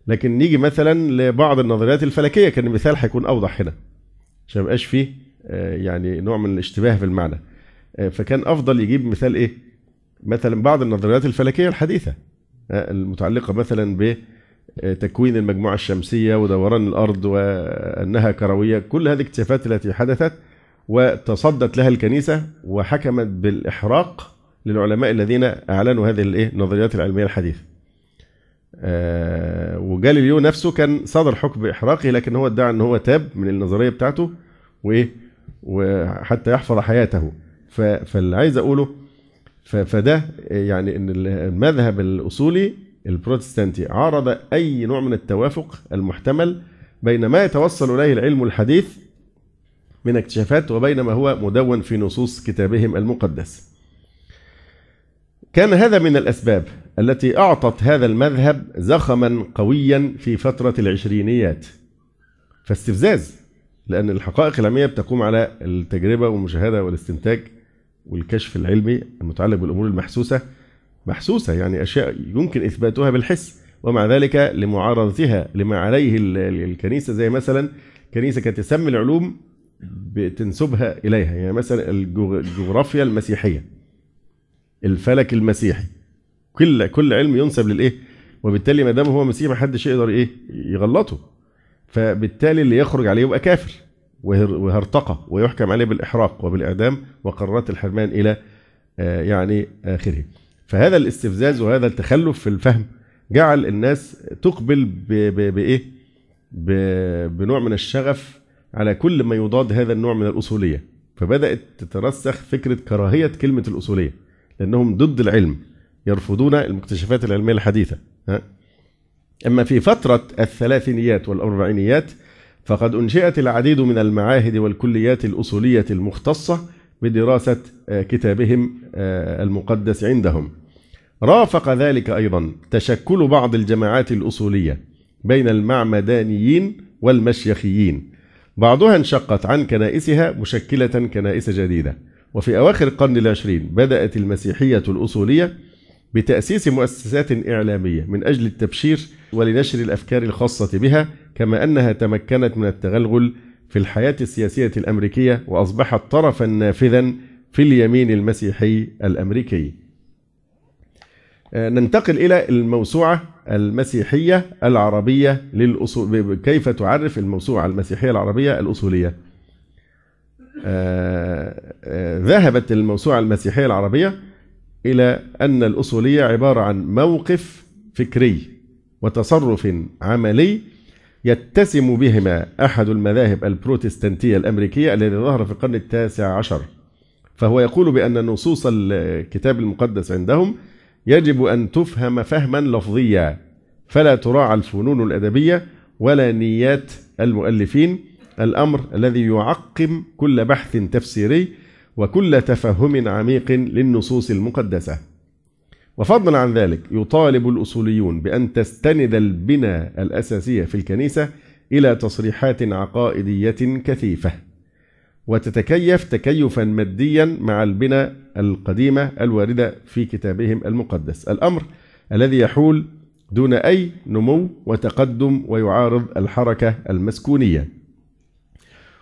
لكن نيجي مثلا لبعض النظريات الفلكية كان المثال هيكون أوضح هنا عشان ما يبقاش فيه يعني نوع من الاشتباه في المعنى فكان أفضل يجيب مثال إيه؟ مثلا بعض النظريات الفلكية الحديثة المتعلقة مثلا بتكوين المجموعة الشمسية ودوران الأرض وأنها كروية. كل هذه الاكتشافات التي حدثت وتصدت لها الكنيسة وحكمت بالإحراق للعلماء الذين أعلنوا هذه النظريات العلمية الحديثة. وجاليليو نفسه كان صدر حكم باحراقه لكن هو ادعى إن هو تاب من النظرية بتاعته وإيه وحتى يحفظ حياته فاللي عايز أقوله فده يعني إن المذهب الأصولي البروتستانتي عارض أي نوع من التوافق المحتمل بين ما يتوصل إليه العلم الحديث من اكتشافات وبين ما هو مدون في نصوص كتابهم المقدس. كان هذا من الأسباب التي أعطت هذا المذهب زخما قويا في فترة العشرينيات. فاستفزاز لأن الحقائق العلمية بتقوم على التجربة والمشاهدة والاستنتاج والكشف العلمي المتعلق بالأمور المحسوسة محسوسة يعني أشياء يمكن إثباتها بالحس ومع ذلك لمعارضتها لما عليه الكنيسة زي مثلا كنيسة كانت تسمي العلوم بتنسبها إليها يعني مثلا الجغرافيا المسيحية الفلك المسيحي. كل كل علم ينسب للإيه؟ وبالتالي ما دام هو مسيحي ما حدش يقدر إيه؟ يغلطه. فبالتالي اللي يخرج عليه يبقى كافر وهرتقى ويحكم عليه بالإحراق وبالإعدام وقرارات الحرمان إلى يعني آخره. فهذا الاستفزاز وهذا التخلف في الفهم جعل الناس تقبل بإيه؟ بنوع من الشغف على كل ما يضاد هذا النوع من الأصولية. فبدأت تترسخ فكرة كراهية كلمة الأصولية. لأنهم ضد العلم يرفضون المكتشفات العلمية الحديثة أما في فترة الثلاثينيات والأربعينيات فقد أنشئت العديد من المعاهد والكليات الأصولية المختصة بدراسة كتابهم المقدس عندهم. رافق ذلك أيضا تشكل بعض الجماعات الأصولية بين المعمدانيين والمشيخيين. بعضها انشقت عن كنائسها مشكلة كنائس جديدة. وفي أواخر القرن العشرين بدأت المسيحية الأصولية بتأسيس مؤسسات إعلامية من أجل التبشير ولنشر الأفكار الخاصة بها كما أنها تمكنت من التغلغل في الحياة السياسية الأمريكية وأصبحت طرفا نافذا في اليمين المسيحي الأمريكي. ننتقل إلى الموسوعة المسيحية العربية للأصول كيف تعرف الموسوعة المسيحية العربية الأصولية؟ ذهبت الموسوعة المسيحية العربية إلى أن الأصولية عبارة عن موقف فكري وتصرف عملي يتسم بهما أحد المذاهب البروتستانتية الأمريكية الذي ظهر في القرن التاسع عشر. فهو يقول بأن نصوص الكتاب المقدس عندهم يجب أن تفهم فهما لفظيا فلا تراعى الفنون الأدبية ولا نيات المؤلفين الأمر الذي يعقم كل بحث تفسيري وكل تفهم عميق للنصوص المقدسة. وفضلا عن ذلك يطالب الأصوليون بأن تستند البنى الأساسية في الكنيسة إلى تصريحات عقائدية كثيفة وتتكيف تكيفا ماديا مع البنى القديمة الواردة في كتابهم المقدس. الأمر الذي يحول دون أي نمو وتقدم ويعارض الحركة المسكونية.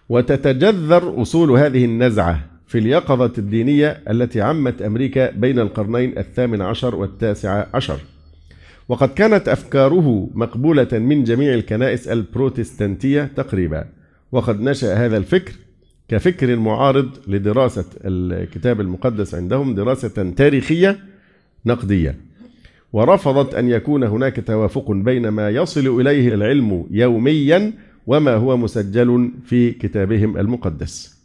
وتتجذر أصول هذه النزعة في اليقظة الدينية التي عمت أمريكا بين القرنين الثامن عشر والتاسع عشر. وقد كانت أفكاره مقبولة من جميع الكنائس البروتستانتية تقريبا. وقد نشأ هذا الفكر كفكر معارض لدراسة الكتاب المقدس عندهم دراسة تاريخية نقدية. ورفضت أن يكون هناك توافق بين ما يصل إليه العلم يوميا وما هو مسجل في كتابهم المقدس.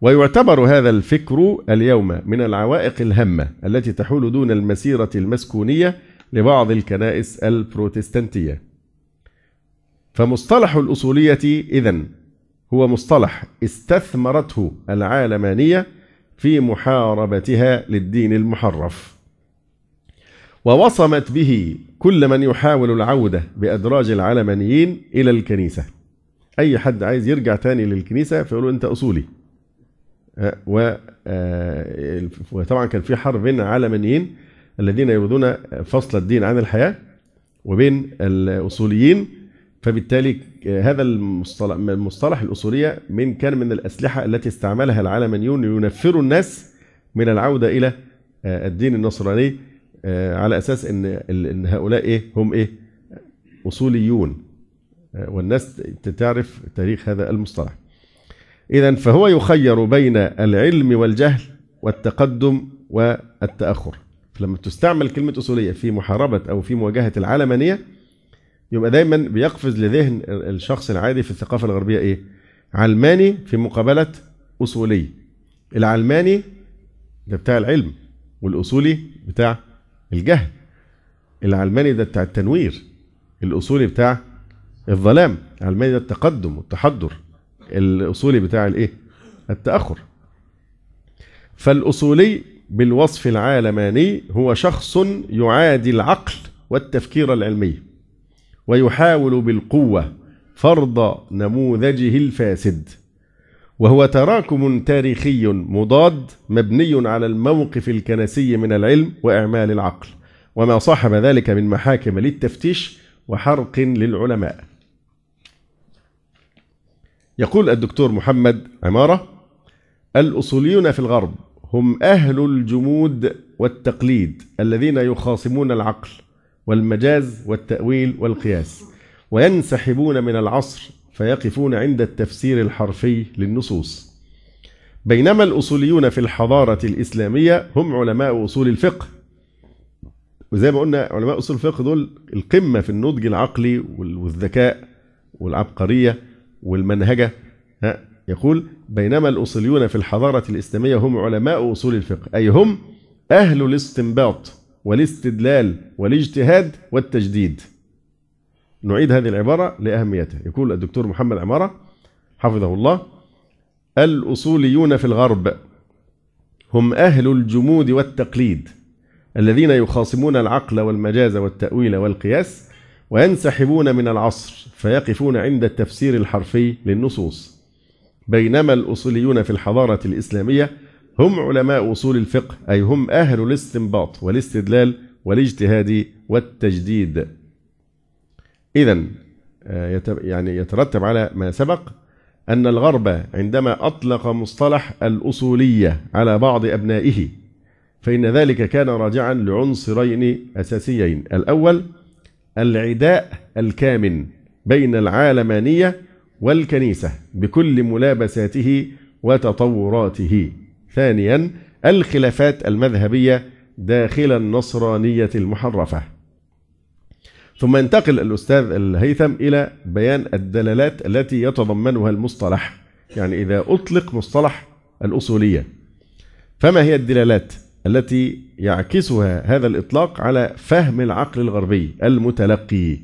ويعتبر هذا الفكر اليوم من العوائق الهامة التي تحول دون المسيرة المسكونية لبعض الكنائس البروتستانتية. فمصطلح الأصولية إذن هو مصطلح استثمرته العالمانية في محاربتها للدين المحرف. ووصمت به كل من يحاول العودة بأدراج العلمانيين إلى الكنيسة. أي حد عايز يرجع تاني للكنيسة فيقولوا أنت أصولي. وطبعا كان في حرب بين العلمانيين الذين يريدون فصل الدين عن الحياة وبين الأصوليين. فبالتالي هذا المصطلح, المصطلح الأصولية من كان من الأسلحة التي استعملها العلمانيون لينفروا الناس من العودة إلى الدين النصراني. على أساس إن إن هؤلاء إيه؟ هم إيه؟ أصوليون. والناس تعرف تاريخ هذا المصطلح. إذا فهو يخير بين العلم والجهل والتقدم والتأخر. فلما تستعمل كلمة أصولية في محاربة أو في مواجهة العلمانية يبقى دايما بيقفز لذهن الشخص العادي في الثقافة الغربية إيه؟ علماني في مقابلة أصولي. العلماني ده بتاع العلم والأصولي بتاع الجهل. العلماني ده بتاع التنوير الأصولي بتاع الظلام. العلماني ده التقدم والتحضر الأصولي بتاع الإيه؟ التأخر. فالأصولي بالوصف العالماني هو شخص يعادي العقل والتفكير العلمي ويحاول بالقوة فرض نموذجه الفاسد. وهو تراكم تاريخي مضاد مبني على الموقف الكنسي من العلم وإعمال العقل وما صاحب ذلك من محاكم للتفتيش وحرق للعلماء. يقول الدكتور محمد عمارة الأصوليون في الغرب هم أهل الجمود والتقليد الذين يخاصمون العقل والمجاز والتأويل والقياس وينسحبون من العصر فيقفون عند التفسير الحرفي للنصوص. بينما الأصوليون في الحضارة الإسلامية هم علماء أصول الفقه. وزي ما قلنا علماء أصول الفقه دول القمة في النضج العقلي والذكاء والعبقرية والمنهجة. يقول بينما الأصوليون في الحضارة الإسلامية هم علماء أصول الفقه أي هم أهل الاستنباط والاستدلال والاجتهاد والتجديد. نعيد هذه العبارة لأهميتها. يقول الدكتور محمد عمارة حفظه الله الأصوليون في الغرب هم أهل الجمود والتقليد الذين يخاصمون العقل والمجاز والتأويل والقياس وينسحبون من العصر فيقفون عند التفسير الحرفي للنصوص. بينما الأصوليون في الحضارة الإسلامية هم علماء أصول الفقه أي هم أهل الاستنباط والاستدلال والاجتهاد والتجديد. إذا يعني يترتب على ما سبق أن الغرب عندما أطلق مصطلح الأصولية على بعض أبنائه فإن ذلك كان راجعا لعنصرين أساسيين. الأول العداء الكامن بين العالمانية والكنيسة بكل ملابساته وتطوراته. ثانيا الخلافات المذهبية داخل النصرانية المحرفة. ثم ينتقل الأستاذ الهيثم إلى بيان الدلالات التي يتضمنها المصطلح يعني إذا أطلق مصطلح الأصولية. فما هي الدلالات التي يعكسها هذا الإطلاق على فهم العقل الغربي المتلقي؟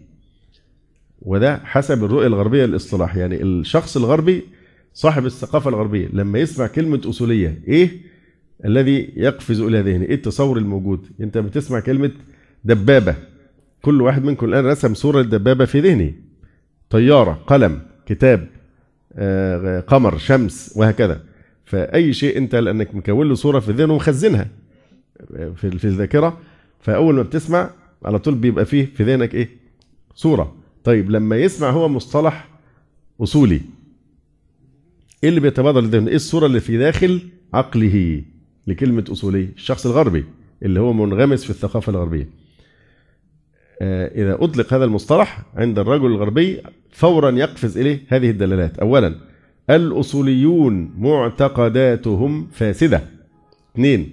وده حسب الرؤية الغربية للاصطلاح يعني الشخص الغربي صاحب الثقافة الغربية لما يسمع كلمة أصولية إيه الذي يقفز إلى ذهنه؟ إيه التصور الموجود؟ أنت بتسمع كلمة دبابة. كل واحد منكم الآن رسم صورة الدبابة في ذهنه طيارة قلم كتاب آه، قمر شمس وهكذا فأي شيء أنت لأنك مكون له صورة في ذهنه ومخزنها في في الذاكرة فأول ما بتسمع على طول بيبقى فيه في ذهنك إيه صورة طيب لما يسمع هو مصطلح أصولي إيه اللي بيتبادر لذهنه؟ إيه الصورة اللي في داخل عقله لكلمة أصولي؟ الشخص الغربي اللي هو منغمس في الثقافة الغربية. إذا أطلق هذا المصطلح عند الرجل الغربي فورا يقفز إليه هذه الدلالات. أولا الأصوليون معتقداتهم فاسدة. اثنين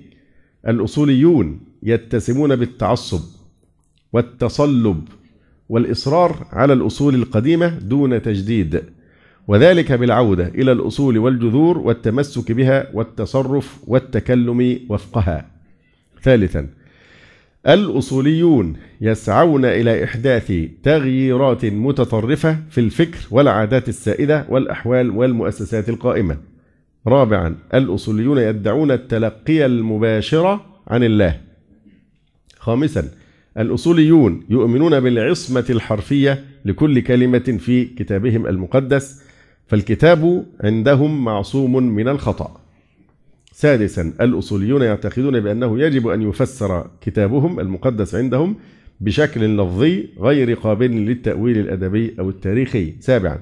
الأصوليون يتسمون بالتعصب والتصلب والإصرار على الأصول القديمة دون تجديد وذلك بالعودة إلى الأصول والجذور والتمسك بها والتصرف والتكلم وفقها. ثالثا الأصوليون يسعون إلى إحداث تغييرات متطرفة في الفكر والعادات السائدة والأحوال والمؤسسات القائمة. رابعا الأصوليون يدعون التلقي المباشر عن الله. خامسا الأصوليون يؤمنون بالعصمة الحرفية لكل كلمة في كتابهم المقدس فالكتاب عندهم معصوم من الخطأ. سادسا الأصوليون يعتقدون بأنه يجب أن يفسر كتابهم المقدس عندهم بشكل لفظي غير قابل للتأويل الأدبي أو التاريخي. سابعا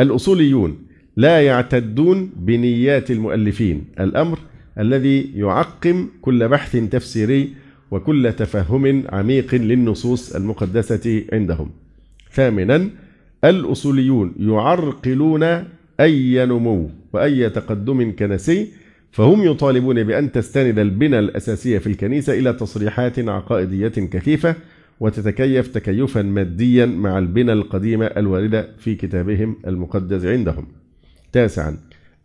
الأصوليون لا يعتدون بنيات المؤلفين. الأمر الذي يعقم كل بحث تفسيري وكل تفهم عميق للنصوص المقدسة عندهم. ثامنا الأصوليون يعرقلون أي نمو وأي تقدم كنسي فهم يطالبون بأن تستند البنى الأساسية في الكنيسة إلى تصريحات عقائدية كثيفة وتتكيف تكيفا ماديا مع البنى القديمة الواردة في كتابهم المقدس عندهم. تاسعا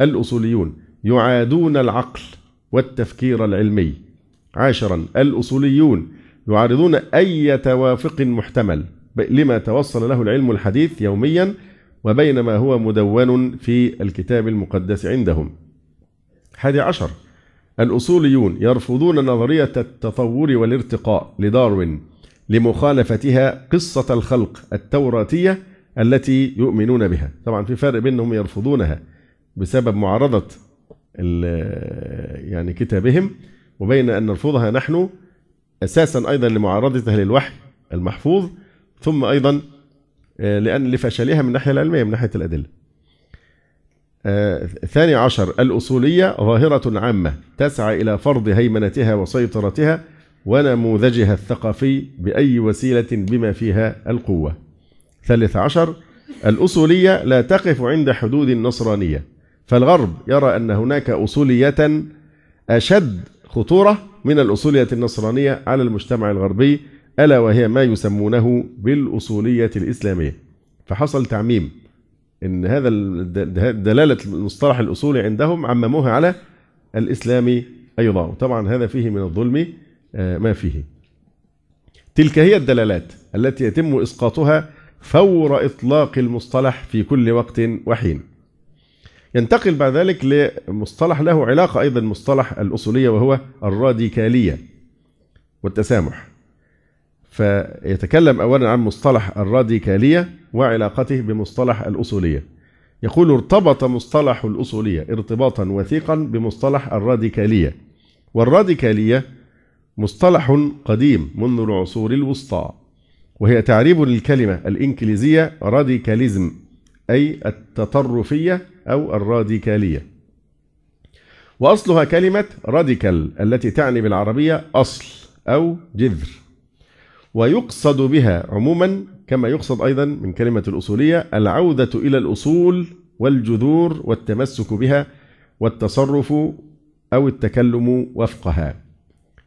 الأصوليون يعادون العقل والتفكير العلمي. عاشرا الأصوليون يعارضون أي توافق محتمل لما توصل له العلم الحديث يوميا وبين ما هو مدون في الكتاب المقدس عندهم. حادي عشر. الأصوليون يرفضون نظرية التطور والارتقاء لداروين لمخالفتها قصة الخلق التوراتية التي يؤمنون بها. طبعا في فرق بينهم يرفضونها بسبب معارضة يعني كتابهم وبين أن نرفضها نحن أساسا أيضا لمعارضتها للوحي المحفوظ ثم أيضا آه، لأن لفشلها من الناحية العلمية من ناحية الأدلة. ثاني عشر الأصولية ظاهرة عامة تسعى إلى فرض هيمنتها وسيطرتها ونموذجها الثقافي بأي وسيلة بما فيها القوة. ثالث عشر الأصولية لا تقف عند حدود النصرانية فالغرب يرى أن هناك أصولية أشد خطورة من الأصولية النصرانية على المجتمع الغربي ألا وهي ما يسمونه بالأصولية الإسلامية. فحصل تعميم. إن هذا دلالة المصطلح الأصولي عندهم عمموها على الإسلام أيضا. وطبعا هذا فيه من الظلم آه، ما فيه. تلك هي الدلالات التي يتم إسقاطها فور إطلاق المصطلح في كل وقت وحين. ينتقل بعد ذلك لمصطلح له علاقة أيضا مصطلح الأصولية وهو الراديكالية والتسامح. فيتكلم أولا عن مصطلح الراديكالية وعلاقته بمصطلح الأصولية. يقول ارتبط مصطلح الأصولية ارتباطا وثيقا بمصطلح الراديكالية. والراديكالية مصطلح قديم منذ العصور الوسطى وهي تعريب للكلمة الإنكليزية راديكاليزم أي التطرفية أو الراديكالية. وأصلها كلمة راديكال التي تعني بالعربية أصل أو جذر. ويقصد بها عموما كما يقصد أيضا من كلمة الأصولية العودة إلى الأصول والجذور والتمسك بها والتصرف أو التكلم وفقها.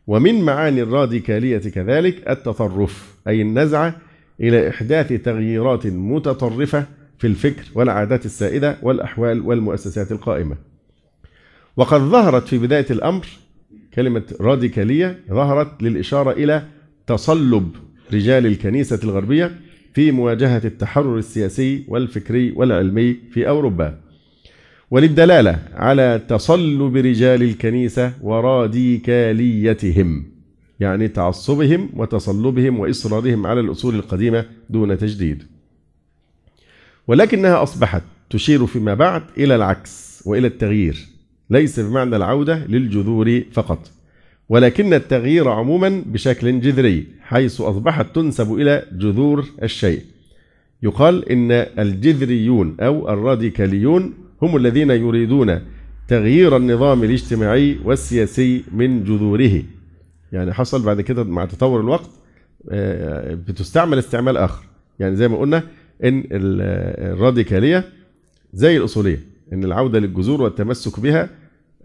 ومن معاني الراديكالية كذلك التطرف أي النزعة إلى إحداث تغييرات متطرفة في الفكر والعادات السائدة والأحوال والمؤسسات القائمة. وقد ظهرت في بداية الأمر كلمة راديكالية ظهرت للإشارة إلى تصلب رجال الكنيسة الغربية في مواجهة التحرر السياسي والفكري والعلمي في أوروبا. وللدلالة على تصلب رجال الكنيسة وراديكاليتهم يعني تعصبهم وتصلبهم وإصرارهم على الأصول القديمة دون تجديد. ولكنها أصبحت تشير فيما بعد إلى العكس وإلى التغيير ليس بمعنى العودة للجذور فقط. ولكن التغيير عموما بشكل جذري حيث أصبحت تنسب إلى جذور الشيء. يقال إن الجذريون أو الراديكاليون هم الذين يريدون تغيير النظام الاجتماعي والسياسي من جذوره. يعني حصل بعد كده مع تطور الوقت آه، بتستعمل استعمال آخر. يعني زي ما قلنا إن الراديكالية زي الأصولية إن العودة للجذور والتمسك بها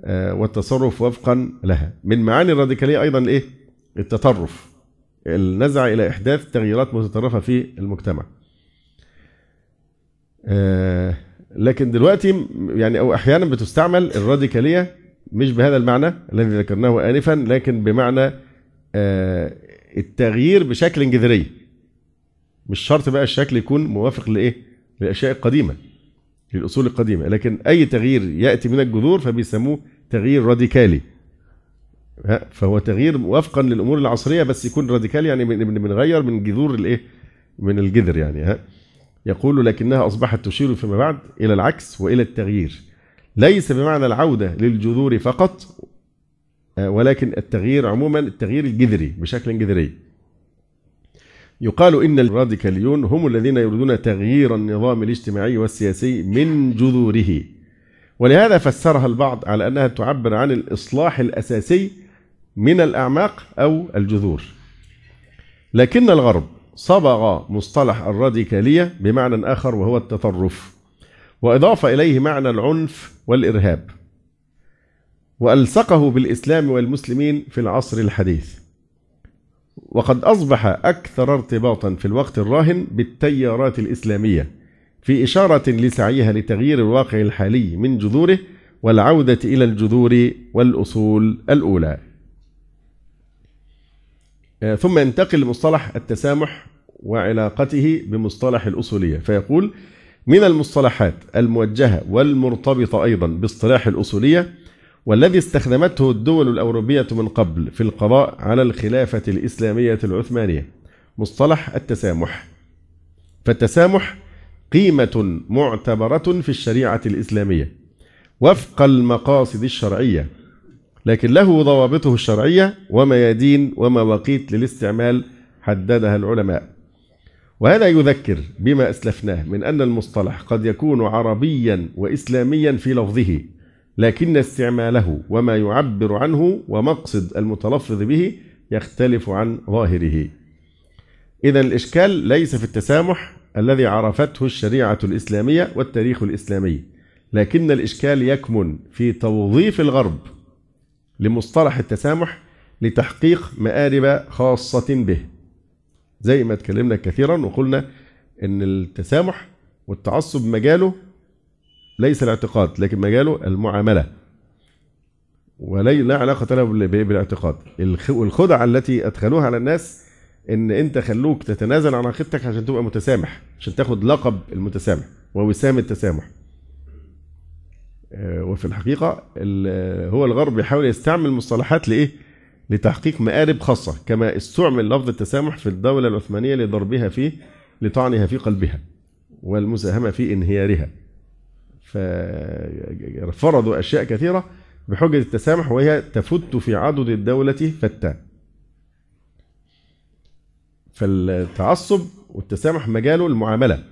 والتصرف وفقا لها. من معاني الراديكالية أيضا الايه التطرف. النزع إلى إحداث تغييرات متطرفة في المجتمع. آه، لكن دلوقتي يعني أو أحيانا بتستعمل الراديكالية مش بهذا المعنى الذي ذكرناه انفا لكن بمعنى آه، التغيير بشكل جذري مش شرط بقى الشكل يكون موافق لإيه؟ للاشياء القديمه للأصول القديمة. لكن أي تغيير يأتي من الجذور فبيسموه تغيير راديكالي. فهو تغيير وفقا للأمور العصرية بس يكون راديكالي يعني بنغير من جذور الإيه؟ من الجذر يعني ها. يقول لكنها أصبحت تشير فيما بعد إلى العكس وإلى التغيير. ليس بمعنى العودة للجذور فقط آه، ولكن التغيير عموما التغيير الجذري بشكل جذري. يقال إن الراديكاليون هم الذين يريدون تغيير النظام الاجتماعي والسياسي من جذوره. ولهذا فسرها البعض على أنها تعبر عن الإصلاح الأساسي من الأعماق أو الجذور. لكن الغرب صبغ مصطلح الراديكالية بمعنى آخر وهو التطرف وأضاف إليه معنى العنف والإرهاب وألصقه بالإسلام والمسلمين في العصر الحديث. وقد أصبح أكثر ارتباطا في الوقت الراهن بالتيارات الإسلامية في إشارة لسعيها لتغيير الواقع الحالي من جذوره والعودة إلى الجذور والأصول الأولى. آه، ثم ينتقل لمصطلح التسامح وعلاقته بمصطلح الأصولية فيقول من المصطلحات الموجهة والمرتبطة أيضا باصطلاح الأصولية والذي استخدمته الدول الأوروبية من قبل في القضاء على الخلافة الإسلامية العثمانية مصطلح التسامح. فالتسامح قيمة معتبرة في الشريعة الإسلامية وفق المقاصد الشرعية لكن له ضوابطه الشرعية وميادين ومواقيت للاستعمال حددها العلماء. وهذا يذكر بما أسلفناه من أن المصطلح قد يكون عربيا وإسلاميا في لفظه لكن استعماله وما يعبر عنه ومقصد المتلفظ به يختلف عن ظاهره. إذا الإشكال ليس في التسامح الذي عرفته الشريعة الإسلامية والتاريخ الإسلامي. لكن الإشكال يكمن في توظيف الغرب لمصطلح التسامح لتحقيق مآرب خاصة به. زي ما اتكلمنا كثيرا وقلنا إن التسامح والتعصب مجاله ليس الاعتقاد لكن مجاله المعاملة. ولا لا علاقة له بالاعتقاد. الخدعه التي أدخلوها على الناس إن أنت خلوك تتنازل عن عقيدتك عشان تبقى متسامح عشان تاخد لقب المتسامح ووسام التسامح. آه، وفي الحقيقة هو الغرب بيحاول يستعمل مصطلحات لإيه؟ لتحقيق مآرب خاصة كما استعمل لفظ التسامح في الدولة العثمانية لضربها فيه لطعنها في قلبها والمساهمة في انهيارها. ففرضوا أشياء كثيرة بحجة التسامح وهي تفت في عضد الدولة فتان فالتعصب والتسامح مجاله المعاملة.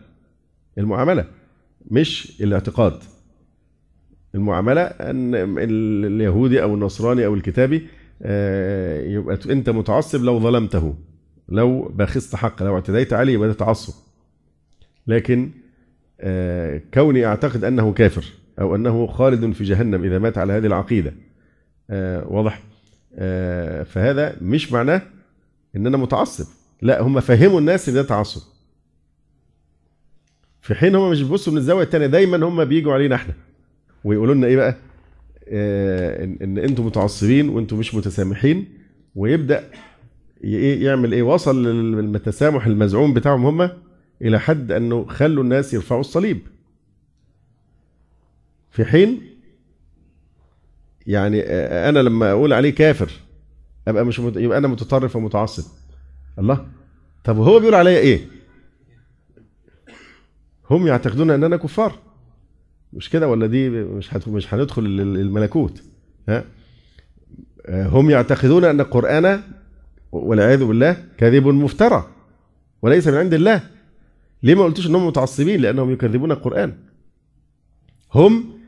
المعاملة مش الاعتقاد. المعاملة أن اليهودي أو النصراني أو الكتابي آه، يبقى أنت متعصب لو ظلمته. لو بخست حق لو اعتديت عليه يبقى ده تعصب. لكن آه، كوني أعتقد أنه كافر أو أنه خالد في جهنم إذا مات على هذه العقيدة. آه، واضح؟ فهذا مش معناه إن أنا متعصب. لا هم فهموا الناس إن ده تعصب. في حين هم مش بيبصوا من الزاوية الثانية دايما هم بيجوا علينا إحنا. ويقولوا لنا إيه بقى؟ إن, إن أنتم متعصبين وأنتم مش متسامحين. ويبدأ يعمل إيه؟ وصل للتسامح المزعوم بتاعهم هم إلى حد أنه خلوا الناس يرفعوا الصليب. في حين يعني أنا لما أقول عليه كافر أبقى مش. يبقى أنا متطرف ومتعصب. الله. طب هو بيقول عليا إيه؟ هم يعتقدون أننا كفار. مش كده ولا دي مش. مش هندخل الملكوت؟ ها؟ هم يعتقدون أن القرآن والعياذ بالله كذب مفترى وليس من عند الله. ليه ما قلتوش انهم متعصبين؟ لأنهم يكذبون القرآن. هم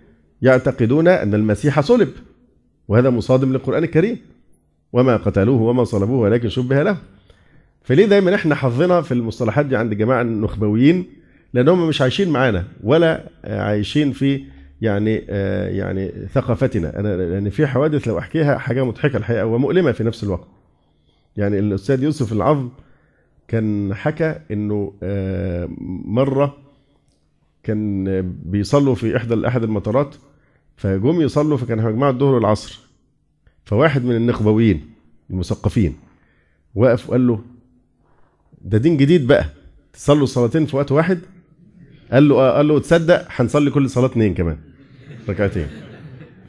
يعتقدون أن المسيح صلب وهذا مصادم للقرآن الكريم. وما قتلوه وما صلبوه ولكن شبه له. فليه دايما إحنا حظنا في المصطلحات دي عند الجماعه النخبويين؟ لأن هم مش عايشين معانا ولا عايشين في يعني آه يعني ثقافتنا. أنا لأن في حوادث لو أحكيها حاجة مضحكة الحقيقة ومؤلمة في نفس الوقت. يعني الأستاذ يوسف العظم كان حكى إنه آه مرة كان بيصلوا في إحدى أحد المطارات فجم يصلوا فكان مجموعه الظهر والعصر. فواحد من النخبويين المثقفين وقف وقال له ده دين جديد بقى. تصلوا صلاتين في وقت واحد؟ قال له آه قال له تصدق هنصلي كل صلاة اثنين كمان ركعتين.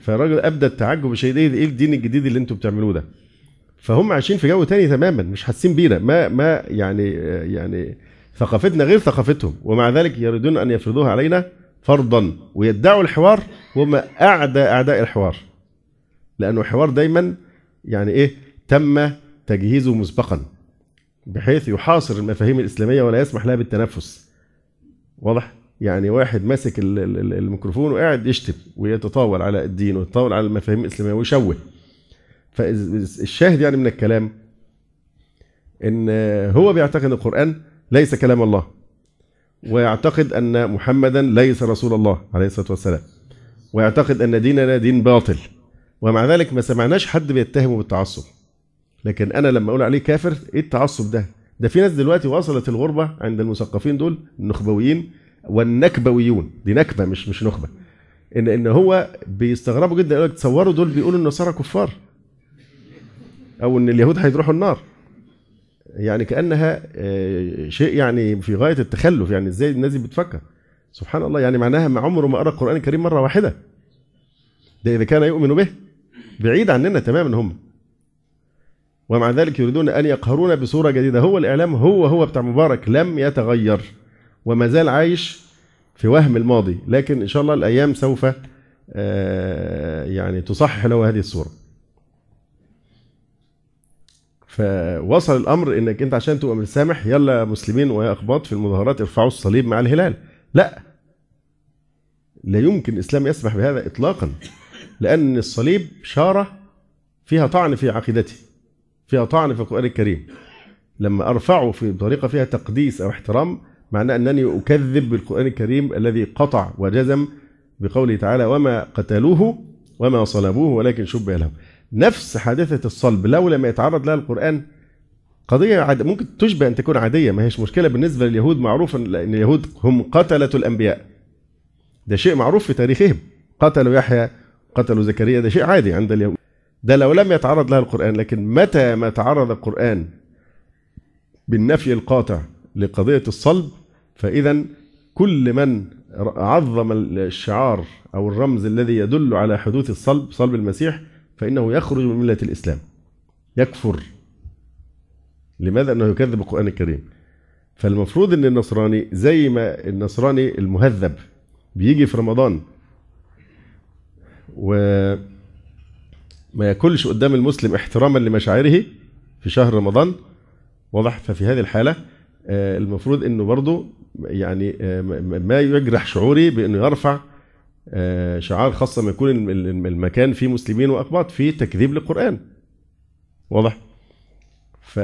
فالراجل أبدى التعجب الشديد إيه الدين الجديد اللي أنتم بتعملوه ده؟ فهم عايشين في جو تاني تماما مش حاسين بينا. ما ما يعني يعني ثقافتنا غير ثقافتهم ومع ذلك يريدون أن يفرضوها علينا فرضا ويدعوا الحوار وهم أعدى أعداء الحوار. لأنه الحوار دايما يعني إيه تم تجهيزه مسبقا. بحيث يحاصر المفاهيم الإسلامية ولا يسمح لها بالتنفس. واضح؟ يعني واحد ماسك الميكروفون وقاعد يشتم ويتطاول على الدين ويتطاول على المفاهيم الإسلامية ويشوه. فالشاهد يعني من الكلام إن هو بيعتقد القرآن ليس كلام الله ويعتقد أن محمدا ليس رسول الله عليه الصلاة والسلام ويعتقد أن ديننا دين باطل ومع ذلك ما سمعناش حد بيتهمه بالتعصب. لكن أنا لما أقول عليه كافر إيه التعصب ده؟ ده في ناس دلوقتي وصلت الغربة عند المثقفين دول النخبويين والنكبويون. دي نكبة مش مش نخبة. إن إن هو بيستغربوا جدا يقول لك تصوروا دول بيقولوا النصارى كفار. أو إن اليهود هيروحوا النار. يعني كأنها شيء يعني في غاية التخلف. يعني إزاي الناس دي بتفكر؟ سبحان الله. يعني معناها ما عمره ما قرأ القرآن الكريم مرة واحدة. ده إذا كان يؤمن به بعيد عننا تماما هم. ومع ذلك يريدون أن يقهرونا بصورة جديدة. هو الإعلام هو هو بتاع مبارك لم يتغير وما زال عايش في وهم الماضي. لكن إن شاء الله الأيام سوف يعني تصحح له هذه الصورة. فوصل الأمر إنك أنت عشان تبقى مسامح يلا مسلمين ويا أخباط في المظاهرات ارفعوا الصليب مع الهلال. لا. لا يمكن الإسلام يسمح بهذا اطلاقا لأن الصليب شارة فيها طعن في عقيدتي فيها طعن في القرآن الكريم. لما ارفعه في طريقة فيها تقديس أو احترام معناه أنني أكذب بالقرآن الكريم الذي قطع وجزم بقوله تعالى وما قتلوه وما صلبوه ولكن شبه لهم. نفس حادثة الصلب لو لم يتعرض لها القرآن قضية عاد ممكن تشبه أن تكون عادية ما هيش مشكلة بالنسبة لليهود معروف أن اليهود هم قتلة الأنبياء. ده شيء معروف في تاريخهم. قتلوا يحيى قتلوا زكريا ده شيء عادي عند اليهود. ده لو لم يتعرض لها القرآن لكن متى ما تعرض القرآن بالنفي القاطع لقضية الصلب فإذا كل من عظم الشعار أو الرمز الذي يدل على حدوث الصلب صلب المسيح فإنه يخرج من ملة الإسلام. يكفر. لماذا؟ أنه يكذب القرآن الكريم. فالمفروض أن النصراني زي ما النصراني المهذب بيجي في رمضان. و ما ياكلش قدام المسلم احتراما لمشاعره في شهر رمضان. واضح ففي هذه الحالة المفروض إنه برضه يعني ما يجرح شعوري بإنه يرفع شعار خاصة ما يكون المكان فيه مسلمين وأقباط فيه تكذيب للقرآن. واضح؟ ف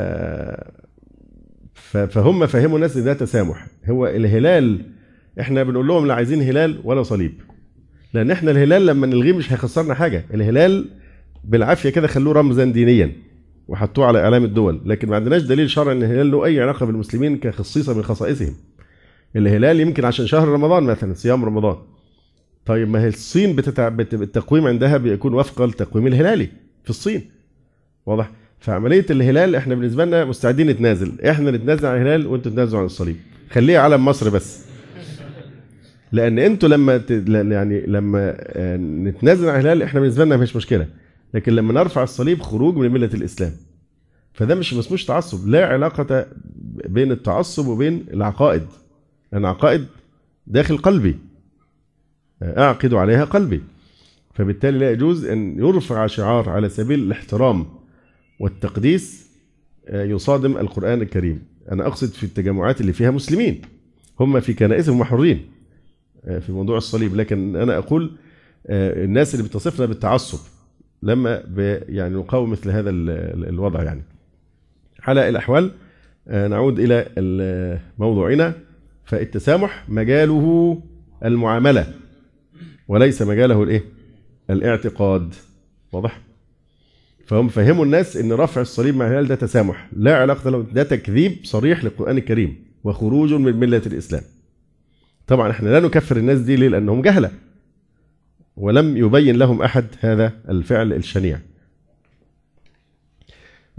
فهم فهموا الناس ان ده تسامح. هو الهلال إحنا بنقول لهم لا عايزين هلال ولا صليب. لأن إحنا الهلال لما نلغيه مش هيخسرنا حاجة. الهلال بالعافية كده خلوه رمزا دينيا وحطوه على إعلام الدول. لكن ما عندناش دليل شرعي إن الهلال له أي علاقة بالمسلمين كخصيصة من خصائصهم. الهلال يمكن عشان شهر رمضان مثلا صيام رمضان. طيب ما هي الصين بتتع... بت... التقويم عندها بيكون وفق التقويم الهلالي في الصين. واضح؟ فعملية الهلال إحنا بالنسبة لنا مستعدين نتنازل. إحنا نتنازل عن الهلال وأنتوا تتنازلوا عن الصليب. خليه علم مصر بس. لأن أنتوا لما ت... يعني لما نتنازل عن الهلال إحنا بالنسبة لنا مش مشكلة. لكن لما نرفع الصليب خروج من ملة الإسلام فده مش مسموش تعصب لا علاقة بين التعصب وبين العقائد لأن عقائد داخل قلبي أعقد عليها قلبي فبالتالي لا يجوز أن يرفع شعار على سبيل الاحترام والتقديس يصادم القرآن الكريم. أنا أقصد في التجمعات اللي فيها مسلمين هم في كنائسهم حرين في موضوع الصليب لكن أنا أقول الناس اللي بتصفنا بالتعصب لما يعني نقاوم مثل هذا الوضع يعني. على الأحوال نعود إلى موضوعنا. فالتسامح مجاله المعاملة وليس مجاله الإيه؟ الاعتقاد. واضح؟ فهم فهموا الناس إن رفع الصليب مع الهلال ده تسامح. لا علاقة له ده تكذيب صريح للقرآن الكريم وخروج من ملة الإسلام. طبعا إحنا لا نكفر الناس دي ليه؟ لأنهم جهلة. ولم يبين لهم أحد هذا الفعل الشنيع.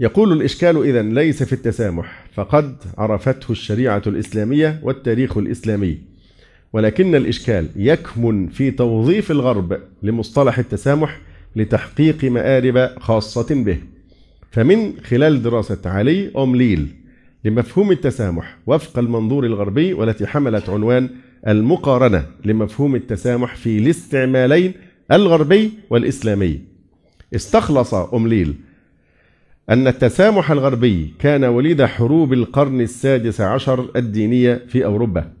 يقول الإشكال اذا ليس في التسامح فقد عرفته الشريعة الإسلامية والتاريخ الإسلامي. ولكن الإشكال يكمن في توظيف الغرب لمصطلح التسامح لتحقيق مآرب خاصة به. فمن خلال دراسة علي أومليل لمفهوم التسامح وفق المنظور الغربي والتي حملت عنوان المقارنة لمفهوم التسامح في الاستعمالين الغربي والإسلامي. استخلص أومليل أن التسامح الغربي كان وليد حروب القرن السادس عشر الدينية في أوروبا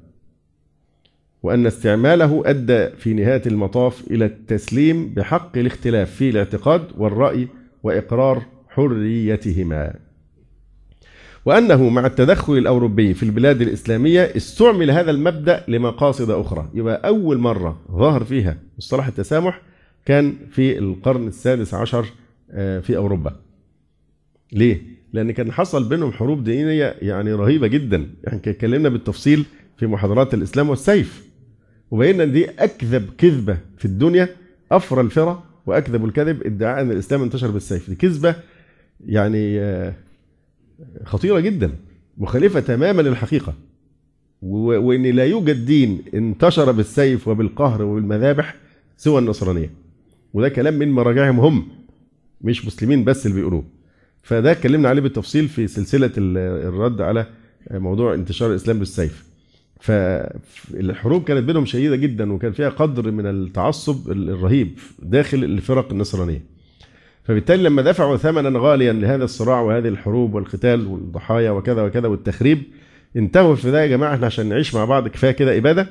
وأن استعماله أدى في نهاية المطاف إلى التسليم بحق الاختلاف في الاعتقاد والرأي وإقرار حريتهما. وأنه مع التدخل الأوروبي في البلاد الإسلامية استعمل هذا المبدأ لمقاصد أخرى. يبقى أول مرة ظهر فيها مصطلح التسامح كان في القرن السادس عشر آه، في أوروبا. ليه؟ لأن كان حصل بينهم حروب دينية يعني رهيبة جدا. يعني اتكلمنا بالتفصيل في محاضرات الإسلام والسيف. وبينا إن دي أكذب كذبة في الدنيا أفرى الفرى وأكذب الكذب ادعاء إن الإسلام انتشر بالسيف. دي كذبة يعني آه، خطيرة جدا مخالفة تماما للحقيقة. وإن لا يوجد دين انتشر بالسيف وبالقهر وبالمذابح سوى النصرانية. وده كلام من مراجعهم هم مش مسلمين بس اللي بيقولوه. فده اتكلمنا عليه بالتفصيل في سلسلة الرد على موضوع انتشار الإسلام بالسيف. فالحروب كانت بينهم شديدة جدا وكان فيها قدر من التعصب الرهيب داخل الفرق النصرانية. فبالتالي لما دفعوا ثمنا غاليا لهذا الصراع وهذه الحروب والقتال والضحايا وكذا وكذا والتخريب انتهوا في ده يا جماعة إحنا عشان نعيش مع بعض كفاية كده إبادة.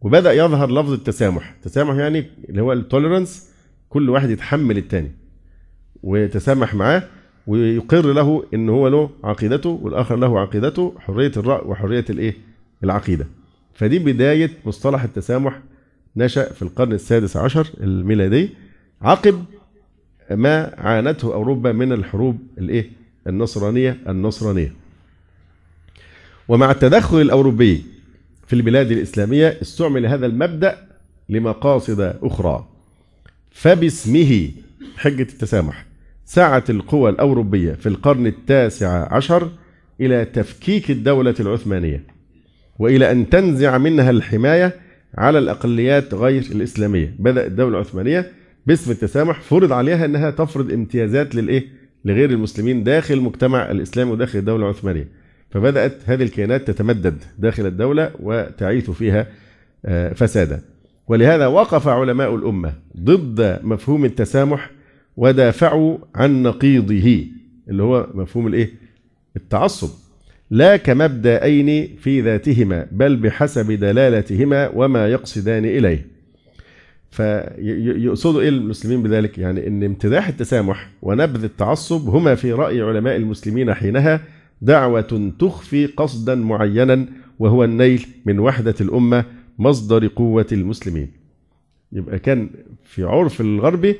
وبدأ يظهر لفظ التسامح. التسامح يعني اللي هو التوليرانس كل واحد يتحمل الثاني ويتسامح معاه ويقر له إن هو له عقيدته والآخر له عقيدته حرية الرأي وحرية الإيه؟ العقيدة. فدي بداية مصطلح التسامح نشأ في القرن السادس عشر الميلادي عقب ما عانته أوروبا من الحروب الإيه؟ النصرانية النصرانية. ومع التدخل الأوروبي في البلاد الإسلامية استعمل هذا المبدأ لمقاصد أخرى. فباسمه حجة التسامح سعت القوى الأوروبية في القرن التاسع عشر إلى تفكيك الدولة العثمانية وإلى أن تنزع منها الحماية على الأقليات غير الإسلامية. بدأ الدولة العثمانية باسم التسامح فرض عليها إنها تفرض امتيازات للإيه؟ لغير المسلمين داخل المجتمع الاسلامي وداخل الدولة العثمانية. فبدأت هذه الكيانات تتمدد داخل الدولة وتعيث فيها آه، فسادا. ولهذا وقف علماء الأمة ضد مفهوم التسامح ودافعوا عن نقيضه اللي هو مفهوم الإيه؟ التعصب. لا كمبدأين في ذاتهما بل بحسب دلالتهما وما يقصدان إليه. فيقصدوا إيه المسلمين بذلك؟ يعني أن امتداح التسامح ونبذ التعصب هما في رأي علماء المسلمين حينها دعوة تخفي قصدا معينا وهو النيل من وحدة الأمة مصدر قوة المسلمين. يبقى كان في عرف الغربي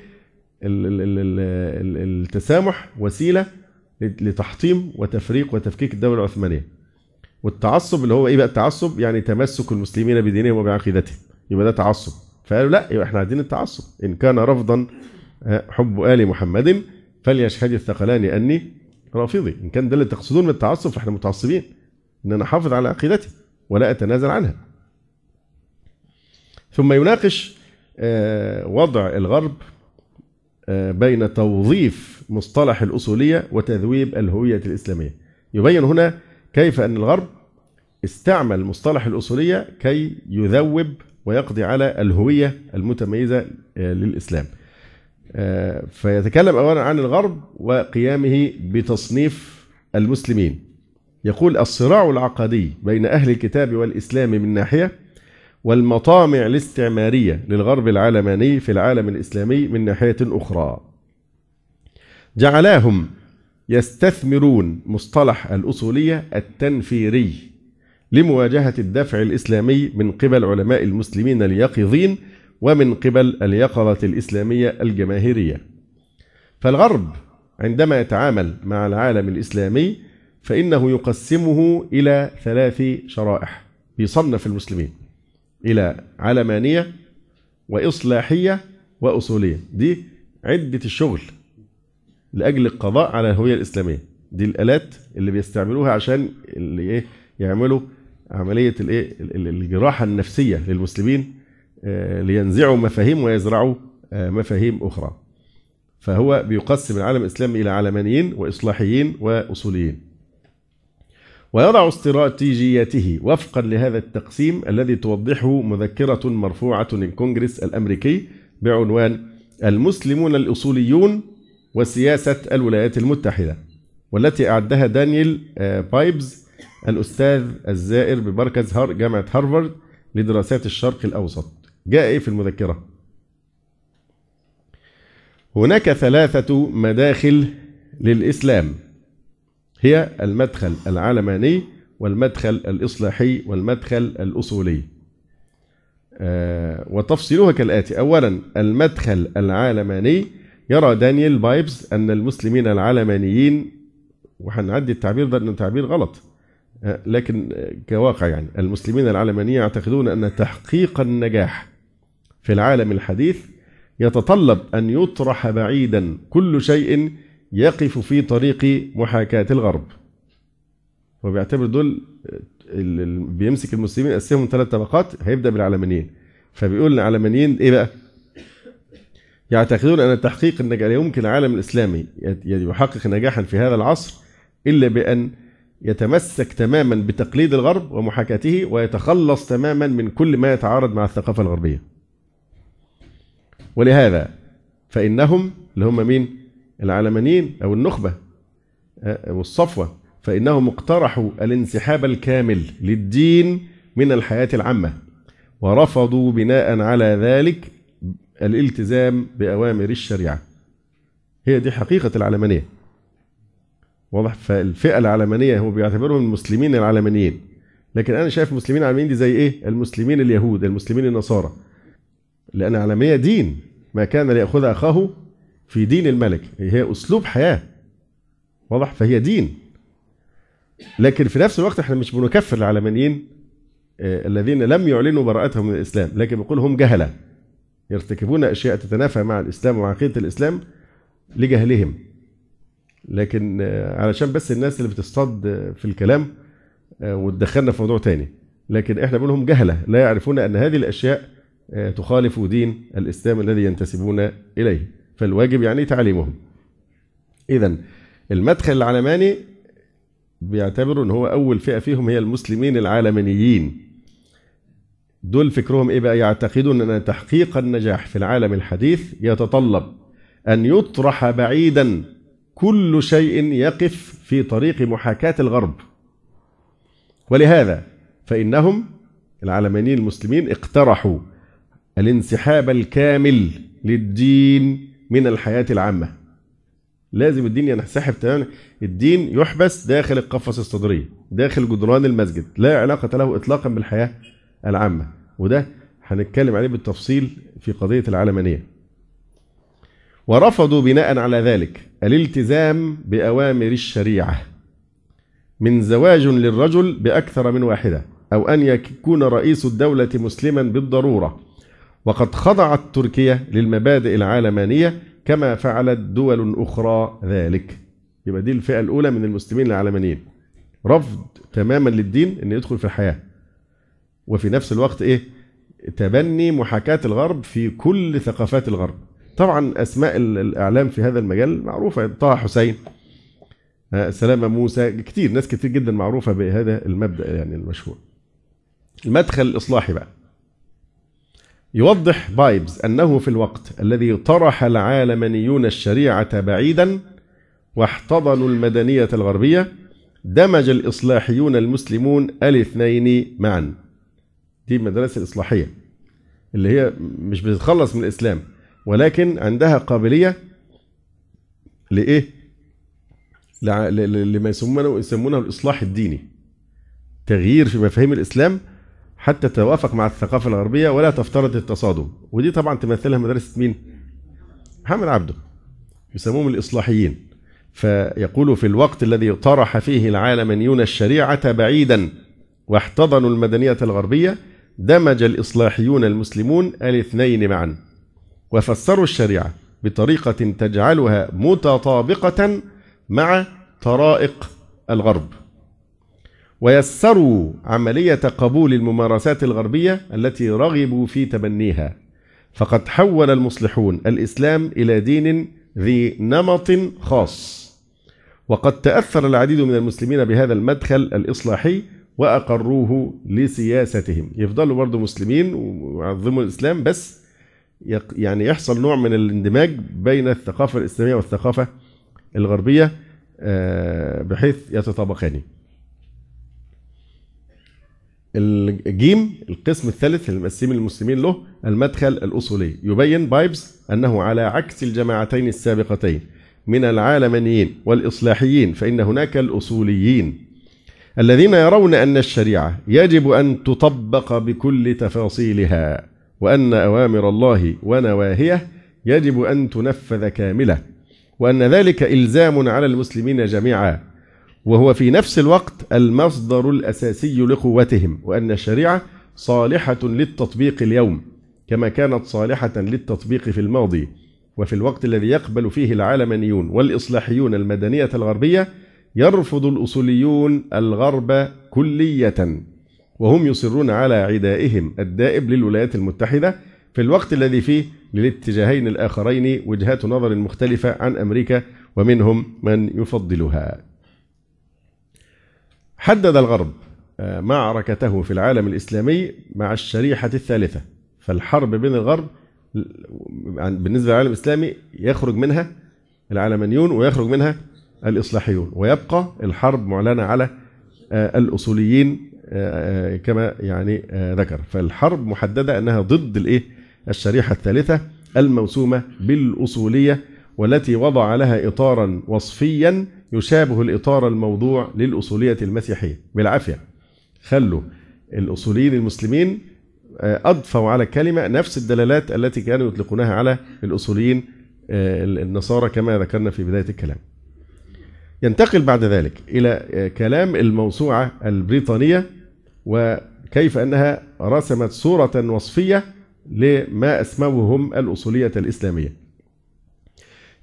التسامح وسيلة لتحطيم وتفريق وتفكيك الدولة العثمانية. والتعصب اللي هو إيه بقى؟ التعصب يعني تمسك المسلمين بدينهم وبعقيدتهم. يبقى ده تعصب. فقالوا لا يبقى إحنا عايزين التعصب. إن كان رفضا آه، حب آل محمد فليشهد الثقلان أني رافضي. إن كان ده اللي تقصدون من التعصب فإحنا متعصبين. إن أنا احافظ على عقيدتي ولا أتنازل عنها. ثم يناقش آه، وضع الغرب آه، بين توظيف مصطلح الأصولية وتذويب الهوية الإسلامية. يبين هنا كيف أن الغرب استعمل مصطلح الأصولية كي يذوب ويقضي على الهوية المتميزة آه، للإسلام. آه، فيتكلم أولا عن الغرب وقيامه بتصنيف المسلمين. يقول الصراع العقدي بين أهل الكتاب والإسلام من ناحية والمطامع الاستعمارية للغرب العلماني في العالم الإسلامي من ناحية أخرى. جعلاهم يستثمرون مصطلح الأصولية التنفيري. لمواجهة الدفع الإسلامي من قبل علماء المسلمين اليقظين ومن قبل اليقظة الإسلامية الجماهيرية. فالغرب عندما يتعامل مع العالم الإسلامي فإنه يقسمه إلى ثلاث شرائح يصنف المسلمين إلى علمانية وإصلاحية وأصولية. دي عدة الشغل لأجل القضاء على الهوية الإسلامية. دي الآلات اللي بيستعملوها عشان اللي إيه؟ يعملوا عملية الإيه؟ الجراحة النفسية للمسلمين آه، لينزعوا مفاهيم ويزرعوا آه، مفاهيم أخرى. فهو بيقسم العالم الإسلامي إلى علمانيين وإصلاحيين وأصوليين. ويضع استراتيجيته وفقا لهذا التقسيم الذي توضحه مذكرة مرفوعة للكونغرس الأمريكي بعنوان المسلمون الأصوليون وسياسة الولايات المتحدة والتي أعدها دانيال آه، بايبز الأستاذ الزائر بمركز هار جامعة هارفارد لدراسات الشرق الأوسط. جاء إيه في المذكرة؟ هناك ثلاثة مداخل للإسلام. هي المدخل العلماني والمدخل الإصلاحي والمدخل الأصولي. آه، وتفصيلها كالآتي. أولا المدخل العلماني. يرى دانيال بايبس أن المسلمين العلمانيين وهنعدي التعبير ده أنه تعبير غلط. لكن كواقع يعني المسلمين العلمانيين يعتقدون أن تحقيق النجاح في العالم الحديث يتطلب أن يطرح بعيدا كل شيء يقف في طريق محاكاة الغرب هو بيعتبر دول اللي بيمسك المسلمين يقسمهم ثلاث طبقات هيبدأ بالعلمانيين فبيقول العلمانيين إيه بقى؟ يعتقدون أن تحقيق النجاح يمكن العالم الإسلامي يحقق نجاحا في هذا العصر إلا بأن يتمسك تماما بتقليد الغرب ومحاكاته ويتخلص تماما من كل ما يتعارض مع الثقافة الغربية. ولهذا فإنهم اللي هم مين؟ العلمانيين أو النخبة آه، والصفوة فإنهم اقترحوا الانسحاب الكامل للدين من الحياة العامة ورفضوا بناء على ذلك الالتزام بأوامر الشريعة هي دي حقيقة العلمانية واضح؟ فالفئة العلمانية هو بيعتبرهم المسلمين العلمانيين. لكن أنا شايف المسلمين العلمانيين دي زي إيه؟ المسلمين اليهود المسلمين النصارى. لأن العلمانية دين ما كان ليأخذ أخاه في دين الملك. هي أسلوب حياة. واضح؟ فهي دين. لكن في نفس الوقت إحنا مش بنكفر العلمانيين آه، الذين لم يعلنوا براءتهم من الإسلام. لكن بنقول هم جهلة. يرتكبون أشياء تتنافى مع الإسلام وعقيدة الإسلام لجهلهم. لكن آه، علشان بس الناس اللي بتصطاد في الكلام آه، وتدخلنا في موضوع تاني. لكن إحنا بنقول هم جهلة لا يعرفون أن هذه الأشياء تخالف دين الإسلام الذي ينتسبون إليه. فالواجب يعني تعليمهم. إذا المدخل العلماني بيعتبروا إن هو أول فئة فيهم هي المسلمين العالمانيين. دول فكرهم إيه بقى؟ يعتقدون أن تحقيق النجاح في العالم الحديث يتطلب أن يطرح بعيدا كل شيء يقف في طريق محاكاة الغرب. ولهذا فإنهم العلمانيين المسلمين اقترحوا الانسحاب الكامل للدين من الحياة العامة. لازم الدين ينسحب تماما. الدين يحبس داخل القفص الصدري داخل جدران المسجد لا علاقة له إطلاقا بالحياة العامة. وده هنتكلم عليه بالتفصيل في قضية العلمانية ورفضوا بناء على ذلك الالتزام بأوامر الشريعة. من زواج للرجل بأكثر من واحدة أو أن يكون رئيس الدولة مسلما بالضرورة. وقد خضعت تركيا للمبادئ العلمانية كما فعلت دول أخرى ذلك. يبقى دي الفئة الأولى من المسلمين العلمانيين رفض تماما للدين أن يدخل في الحياة. وفي نفس الوقت إيه؟ تبني محاكاة الغرب في كل ثقافات الغرب. طبعا أسماء الإعلام في هذا المجال معروفة. طه حسين آه، سلامة موسى كتير ناس كتير جدا معروفة بهذا المبدأ يعني المشهور. المدخل الإصلاحي بقى. يوضح بايبز أنه في الوقت الذي طرح العالمانيون الشريعة بعيدا واحتضنوا المدنية الغربية دمج الإصلاحيون المسلمون الاثنين معا. دي المدرسة الإصلاحية اللي هي مش بتتخلص من الإسلام. ولكن عندها قابلية لإيه؟ لما يسمونه يسمونه الإصلاح الديني. تغيير في مفاهيم الإسلام حتى تتوافق مع الثقافة الغربية ولا تفترض التصادم. ودي طبعا تمثلها مدرسة مين؟ محمد عبده. يسموهم الإصلاحيين. فيقول في الوقت الذي طرح فيه العالمانيون الشريعة بعيدا واحتضنوا المدنية الغربية دمج الإصلاحيون المسلمون الاثنين معا. وفسروا الشريعة بطريقة تجعلها متطابقة مع طرائق الغرب. ويسروا عملية قبول الممارسات الغربية التي رغبوا في تبنيها. فقد حول المصلحون الإسلام إلى دين ذي نمط خاص. وقد تأثر العديد من المسلمين بهذا المدخل الإصلاحي وأقروه لسياستهم. يفضلوا برضه مسلمين ويعظموا الإسلام بس يعني يحصل نوع من الاندماج بين الثقافة الإسلامية والثقافة الغربية آه، بحيث يتطابقان. الجيم القسم الثالث اللي المسلمين له المدخل الأصولي. يبين بايبس أنه على عكس الجماعتين السابقتين من العلمانيين والإصلاحيين فإن هناك الأصوليين الذين يرون أن الشريعة يجب أن تطبق بكل تفاصيلها. وأن أوامر الله ونواهيه يجب أن تنفذ كاملة وأن ذلك إلزام على المسلمين جميعا وهو في نفس الوقت المصدر الأساسي لقوتهم وأن الشريعة صالحة للتطبيق اليوم كما كانت صالحة للتطبيق في الماضي وفي الوقت الذي يقبل فيه العالمانيون والإصلاحيون المدنية الغربية يرفض الأصوليون الغرب كلية. وهم يصرون على عدائهم الدائب للولايات المتحدة في الوقت الذي فيه للاتجاهين الآخرين وجهات نظر مختلفة عن أمريكا ومنهم من يفضلها. حدد الغرب آه، معركته في العالم الإسلامي مع الشريحة الثالثة فالحرب بين الغرب بالنسبة للعالم الإسلامي يخرج منها العلمانيون ويخرج منها الإصلاحيون ويبقى الحرب معلنة على آه، الأصوليين آه، كما يعني آه، ذكر. فالحرب محددة أنها ضد الإيه؟ الشريحة الثالثة الموسومة بالأصولية والتي وضع لها إطارا وصفيا يشابه الإطار الموضوع للأصولية المسيحية. بالعافية. خلوا الأصوليين المسلمين آه، أضفوا على الكلمة نفس الدلالات التي كانوا يطلقونها على الأصوليين آه، النصارى كما ذكرنا في بداية الكلام. ينتقل بعد ذلك آه، كلام الموسوعة البريطانية وكيف أنها رسمت صورة وصفية لما اسموه هم الأصولية الإسلامية.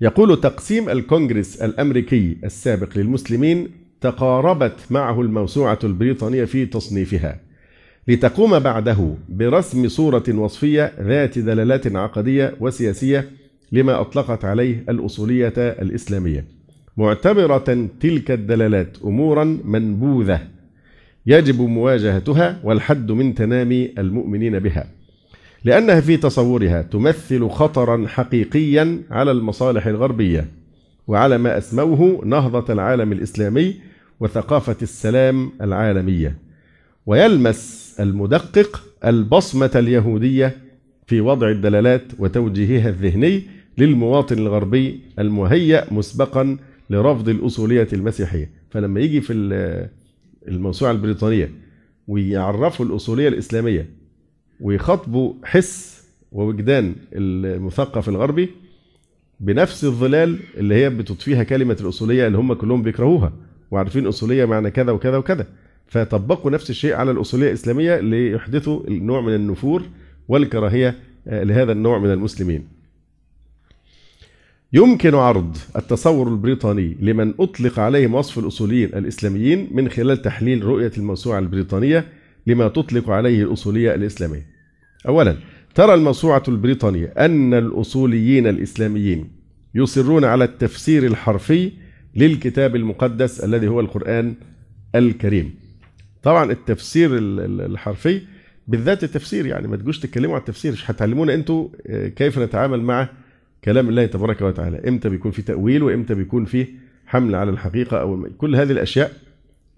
يقول تقسيم الكونغرس الأمريكي السابق للمسلمين تقاربت معه الموسوعة البريطانية في تصنيفها. لتقوم بعده برسم صورة وصفية ذات دلالات عقدية وسياسية لما أطلقت عليه الأصولية الإسلامية معتبرة تلك الدلالات أمورا منبوذة يجب مواجهتها والحد من تنامي المؤمنين بها. لأنها في تصورها تمثل خطرا حقيقيا على المصالح الغربية وعلى ما أسموه نهضة العالم الإسلامي وثقافة السلام العالمية. ويلمس المدقق البصمة اليهودية في وضع الدلالات وتوجيهها الذهني للمواطن الغربي المهيأ مسبقا لرفض الأصولية المسيحية. فلما يجي في ال- الموسوعة البريطانية ويعرفوا الأصولية الإسلامية ويخاطبوا حس ووجدان المثقف الغربي بنفس الظلال اللي هي بتضفيها كلمة الأصولية اللي هم كلهم بيكرهوها وعارفين أصولية معنى كذا وكذا وكذا. فطبقوا نفس الشيء على الأصولية الإسلامية ليحدثوا النوع من النفور والكراهية آه، لهذا النوع من المسلمين. يمكن عرض التصور البريطاني لمن أطلق عليهم وصف الأصوليين الإسلاميين من خلال تحليل رؤية الموسوعة البريطانية لما تطلق عليه الأصولية الإسلامية. أولا ترى الموسوعة البريطانية أن الأصوليين الإسلاميين يصرون على التفسير الحرفي للكتاب المقدس الذي هو القرآن الكريم. طبعا التفسير ال- ال- الحرفي بالذات التفسير يعني ما تجوش تتكلموا عن التفسير مش هتعلمونا أنتوا آه، كيف نتعامل مع كلام الله تبارك وتعالى. إمتى بيكون في تأويل وإمتى بيكون في حمل على الحقيقة أو كل هذه الأشياء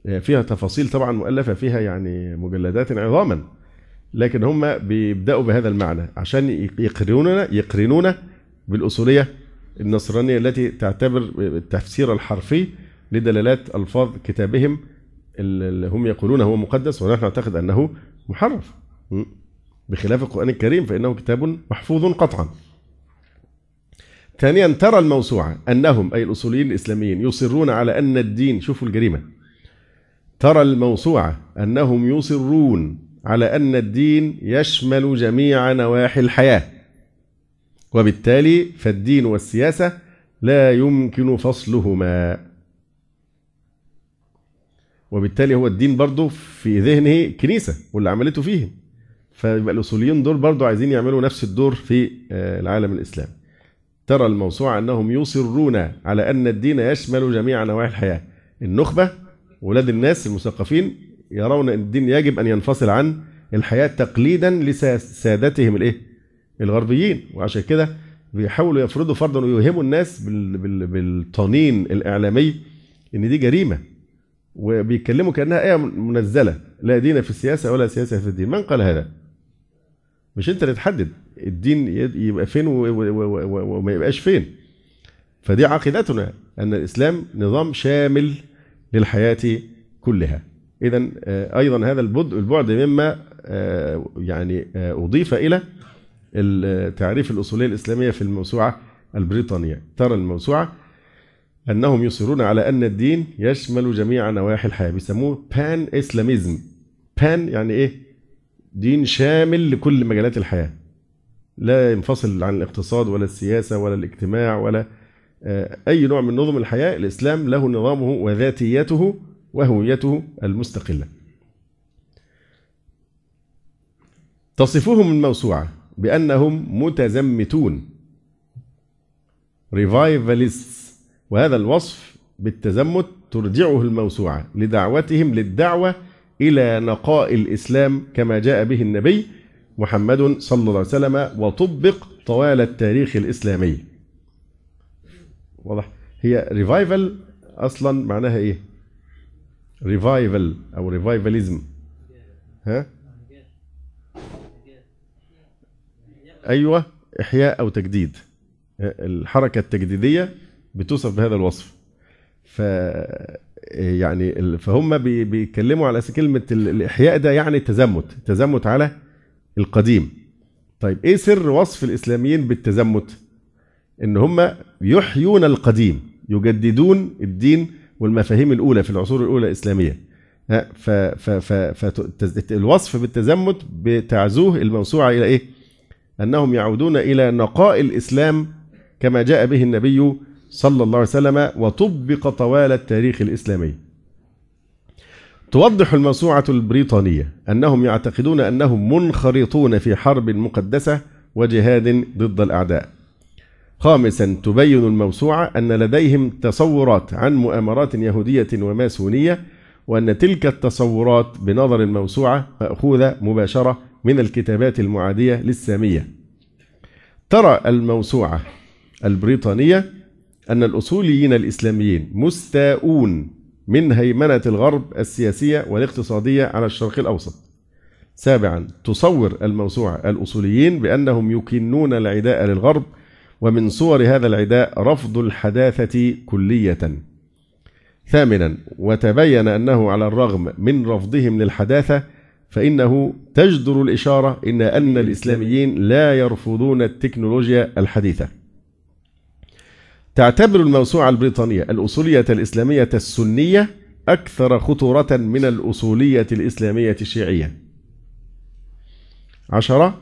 آه، فيها تفاصيل طبعا مؤلفة فيها يعني مجلدات عظاما. لكن هم بيبدأوا بهذا المعنى. عشان يقرنونا يقرنونا بالأصولية النصرانية التي تعتبر التفسير الحرفي لدلالات ألفاظ كتابهم اللي هم يقولون هو مقدس ونحن نعتقد أنه محرف. بخلاف القرآن الكريم فإنه كتاب محفوظ قطعا. ثانيا ترى الموسوعة أنهم أي الأصوليين الإسلاميين يصرون على أن الدين شوفوا الجريمة. ترى الموسوعة أنهم يصرون على أن الدين يشمل جميع نواحي الحياة. وبالتالي فالدين والسياسة لا يمكن فصلهما. وبالتالي هو الدين برضه في ذهنه كنيسة واللي عملته فيهم. فيبقى الأصوليين دول برضه عايزين يعملوا نفس الدور في آه، العالم الإسلامي. ترى الموسوعة أنهم يصرون على أن الدين يشمل جميع نواحي الحياة. النخبة ولاد الناس المثقفين يرون أن الدين يجب أن ينفصل عن الحياة تقليدا لسادتهم الإيه؟ الغربيين. وعشان كده بيحاولوا يفرضوا فرضا ويوهموا الناس بالطنين الإعلامي إن دي جريمة. وبيتكلموا كأنها آية منزلة. لا دين في السياسة ولا سياسة في الدين. من قال هذا؟ مش أنت اللي تحدد. الدين يبقى فين وما يبقاش فين. فدي عقيدتنا أن الإسلام نظام شامل للحياة كلها. إذا آه، أيضا هذا البعد مما آه، يعني آه، أضيف إلى التعريف الأصولية الإسلامية في الموسوعة البريطانية. ترى الموسوعة أنهم يصرون على أن الدين يشمل جميع نواحي الحياة بيسموه بان إسلاميزم بان يعني إيه؟ دين شامل لكل مجالات الحياة. لا ينفصل عن الاقتصاد ولا السياسة ولا الاجتماع ولا آه، أي نوع من نظم الحياة. الإسلام له نظامه وذاتيته وهويته المستقلة. تصفهم الموسوعة بأنهم متزمتون. ريفايفاليست وهذا الوصف بالتزمت ترجعه الموسوعة لدعوتهم للدعوة إلى نقاء الإسلام كما جاء به النبي محمد صلى الله عليه وسلم وطبق طوال التاريخ الإسلامي. واضح؟ هي revival أصلا معناها إيه؟ revival أو revivalism ها؟ أيوة إحياء أو تجديد. الحركة التجديدية بتوصف بهذا الوصف. ف يعني فهم بيتكلموا على كلمة الإحياء ده يعني التزمت التزمت على القديم. طيب إيه سر وصف الإسلاميين بالتزمت؟ إن هم يحيون القديم يجددون الدين والمفاهيم الأولى في العصور الأولى الإسلامية. فالوصف بالتزمت بتعزوه الموسوعة إلى إيه؟ أنهم يعودون إلى نقاء الإسلام كما جاء به النبي صلى الله عليه وسلم وطبق طوال التاريخ الإسلامي توضح الموسوعة البريطانية أنهم يعتقدون أنهم منخرطون في حرب مقدسة وجهاد ضد الأعداء. خامسا تبين الموسوعة أن لديهم تصورات عن مؤامرات يهودية وماسونية وأن تلك التصورات بنظر الموسوعة مأخوذة مباشرة من الكتابات المعادية للسامية. ترى الموسوعة البريطانية أن الأصوليين الإسلاميين مستاءون من هيمنة الغرب السياسية والاقتصادية على الشرق الأوسط. سابعا تصور الموسوعة الأصوليين بأنهم يكنون العداء للغرب ومن صور هذا العداء رفض الحداثة كلية. ثامنا وتبين أنه على الرغم من رفضهم للحداثة فإنه تجدر الإشارة إن أن الإسلاميين لا يرفضون التكنولوجيا الحديثة. تعتبر الموسوعة البريطانية الأصولية الإسلامية السنية أكثر خطورة من الأصولية الإسلامية الشيعية. عشرة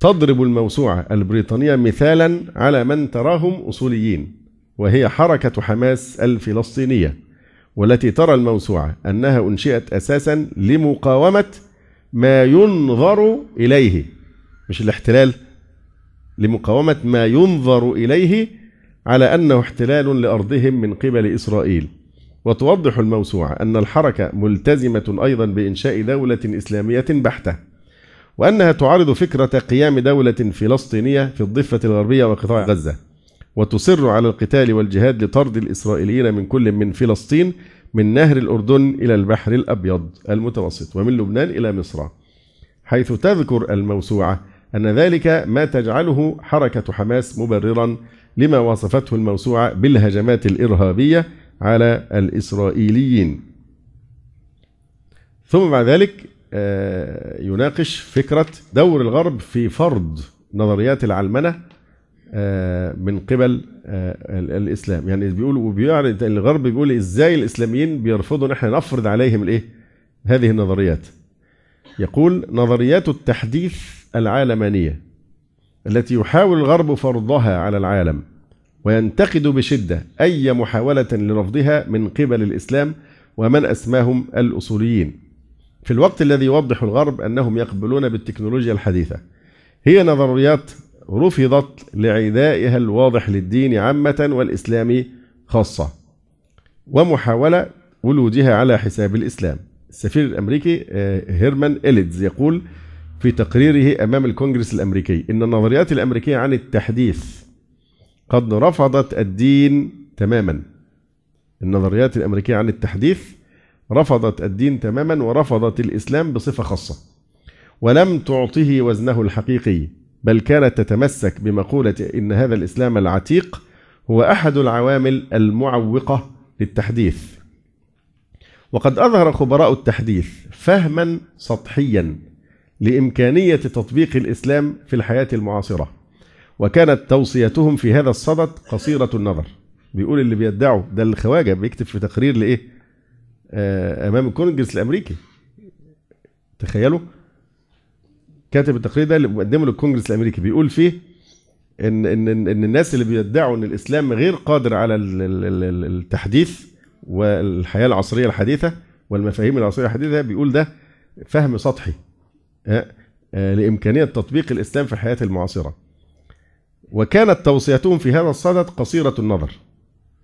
تضرب الموسوعة البريطانية مثالا على من تراهم أصوليين وهي حركة حماس الفلسطينية والتي ترى الموسوعة أنها أنشئت أساسا لمقاومة ما ينظر إليه مش الاحتلال لمقاومة ما ينظر إليه على أنه احتلال لأرضهم من قبل إسرائيل. وتوضح الموسوعة أن الحركة ملتزمة أيضا بإنشاء دولة إسلامية بحتة وأنها تعارض فكرة قيام دولة فلسطينية في الضفة الغربية وقطاع غزة وتصر على القتال والجهاد لطرد الإسرائيليين من كل من فلسطين من نهر الأردن إلى البحر الأبيض المتوسط ومن لبنان إلى مصر. حيث تذكر الموسوعة أن ذلك ما تجعله حركة حماس مبررا لما وصفته الموسوعة بالهجمات الإرهابية على الإسرائيليين. ثم بعد ذلك آه، يناقش فكرة دور الغرب في فرض نظريات العلمنة آه، من قبل آه، الإسلام. يعني بيقول وبيعرض الغرب بيقول إزاي الإسلاميين بيرفضوا نحن نفرض عليهم الإيه؟ هذه النظريات. يقول نظريات التحديث العالمانية. التي يحاول الغرب فرضها على العالم وينتقد بشدة أي محاولة لرفضها من قبل الإسلام ومن أسماهم الأصوليين. في الوقت الذي يوضح الغرب أنهم يقبلون بالتكنولوجيا الحديثة هي نظريات رفضت لعدائها الواضح للدين عامة والإسلام خاصة ومحاولة ولوجها على حساب الإسلام. السفير الأمريكي آه، هيرمان إليدز يقول في تقريره أمام الكونجرس الأمريكي. إن النظريات الأمريكية عن التحديث قد رفضت الدين تماما. النظريات الأمريكية عن التحديث رفضت الدين تماما ورفضت الإسلام بصفة خاصة. ولم تعطه وزنه الحقيقي بل كانت تتمسك بمقولة إن هذا الإسلام العتيق هو أحد العوامل المعوقة للتحديث. وقد أظهر خبراء التحديث فهما سطحيا لإمكانية تطبيق الإسلام في الحياة المعاصرة. وكانت توصيتهم في هذا الصدد قصيرة النظر. بيقول اللي بيدعوا ده الخواجة بيكتب في تقرير لإيه؟ آه أمام الكونجرس الأمريكي. تخيلوا. كاتب التقرير ده اللي مقدمه للكونجرس الأمريكي. بيقول فيه إن إن إن الناس اللي بيدعوا إن الإسلام غير قادر على التحديث والحياة العصرية الحديثة والمفاهيم العصرية الحديثة بيقول ده فهم سطحي. آه، لإمكانية تطبيق الإسلام في الحياة المعاصرة. وكانت توصيتهم في هذا الصدد قصيرة النظر.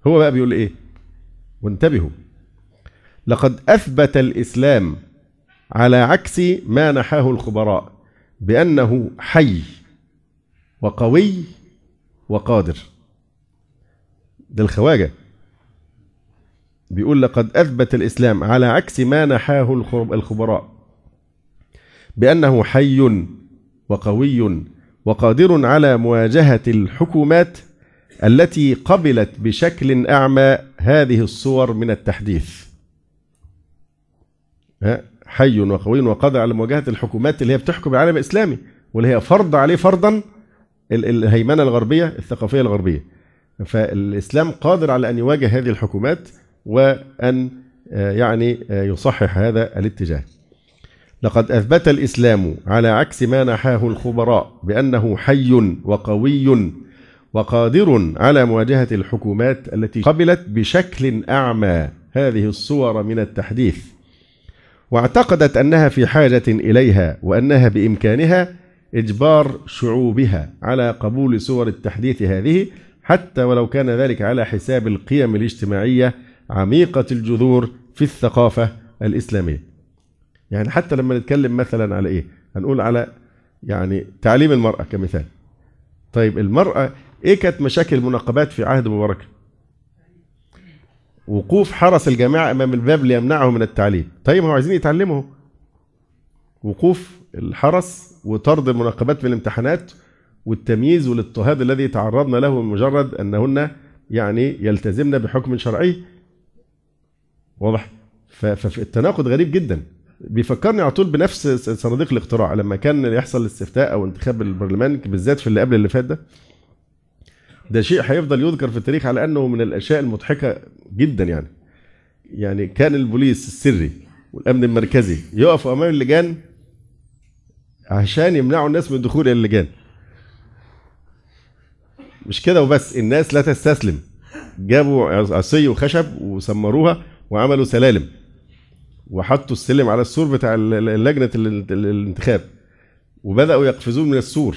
هو بقى بيقول إيه؟ وانتبهوا. لقد أثبت الإسلام على عكس ما نحاه الخبراء بأنه حي وقوي وقادر. ده الخواجة. بيقول لقد أثبت الإسلام على عكس ما نحاه الخبراء. بأنه حي وقوي وقادر على مواجهة الحكومات التي قبلت بشكل أعمى هذه الصور من التحديث. حي وقوي وقادر على مواجهة الحكومات اللي هي بتحكم العالم الإسلامي واللي هي فرض عليه فرضا الهيمنة الغربية الثقافية الغربية. فالإسلام قادر على أن يواجه هذه الحكومات وأن آه، يعني آه، يصحح هذا الاتجاه. لقد أثبت الإسلام على عكس ما نحاه الخبراء بأنه حي وقوي وقادر على مواجهة الحكومات التي قبلت بشكل أعمى هذه الصور من التحديث واعتقدت أنها في حاجة إليها وأنها بإمكانها إجبار شعوبها على قبول صور التحديث هذه حتى ولو كان ذلك على حساب القيم الاجتماعية عميقة الجذور في الثقافة الإسلامية. يعني حتى لما نتكلم مثلا على إيه؟ هنقول على يعني تعليم المرأة كمثال. طيب المرأة إيه كانت مشاكل المناقبات في عهد مبارك وقوف حرس الجماعة أمام الباب ليمنعه من التعليم. طيب هم عايزين يتعلموا. وقوف الحرس وطرد المناقبات من الامتحانات والتمييز والاضطهاد الذي تعرضنا له مجرد أنهن يعني يلتزمن بحكم شرعي. واضح؟ فالتناقض غريب جدا. بيفكرني على طول بنفس صناديق الاقتراع لما كان يحصل الاستفتاء أو انتخاب البرلمان بالذات في اللي قبل اللي فات ده ده شيء هيفضل يذكر في التاريخ على أنه من الأشياء المضحكة جدا يعني. يعني كان البوليس السري والأمن المركزي يقفوا أمام اللجان عشان يمنعوا الناس من الدخول إلى اللجان. مش كده وبس الناس لا تستسلم. جابوا عصي وخشب وسمروها وعملوا سلالم. وحطوا السلم على السور بتاع لجنه الانتخاب. وبدأوا يقفزون من السور.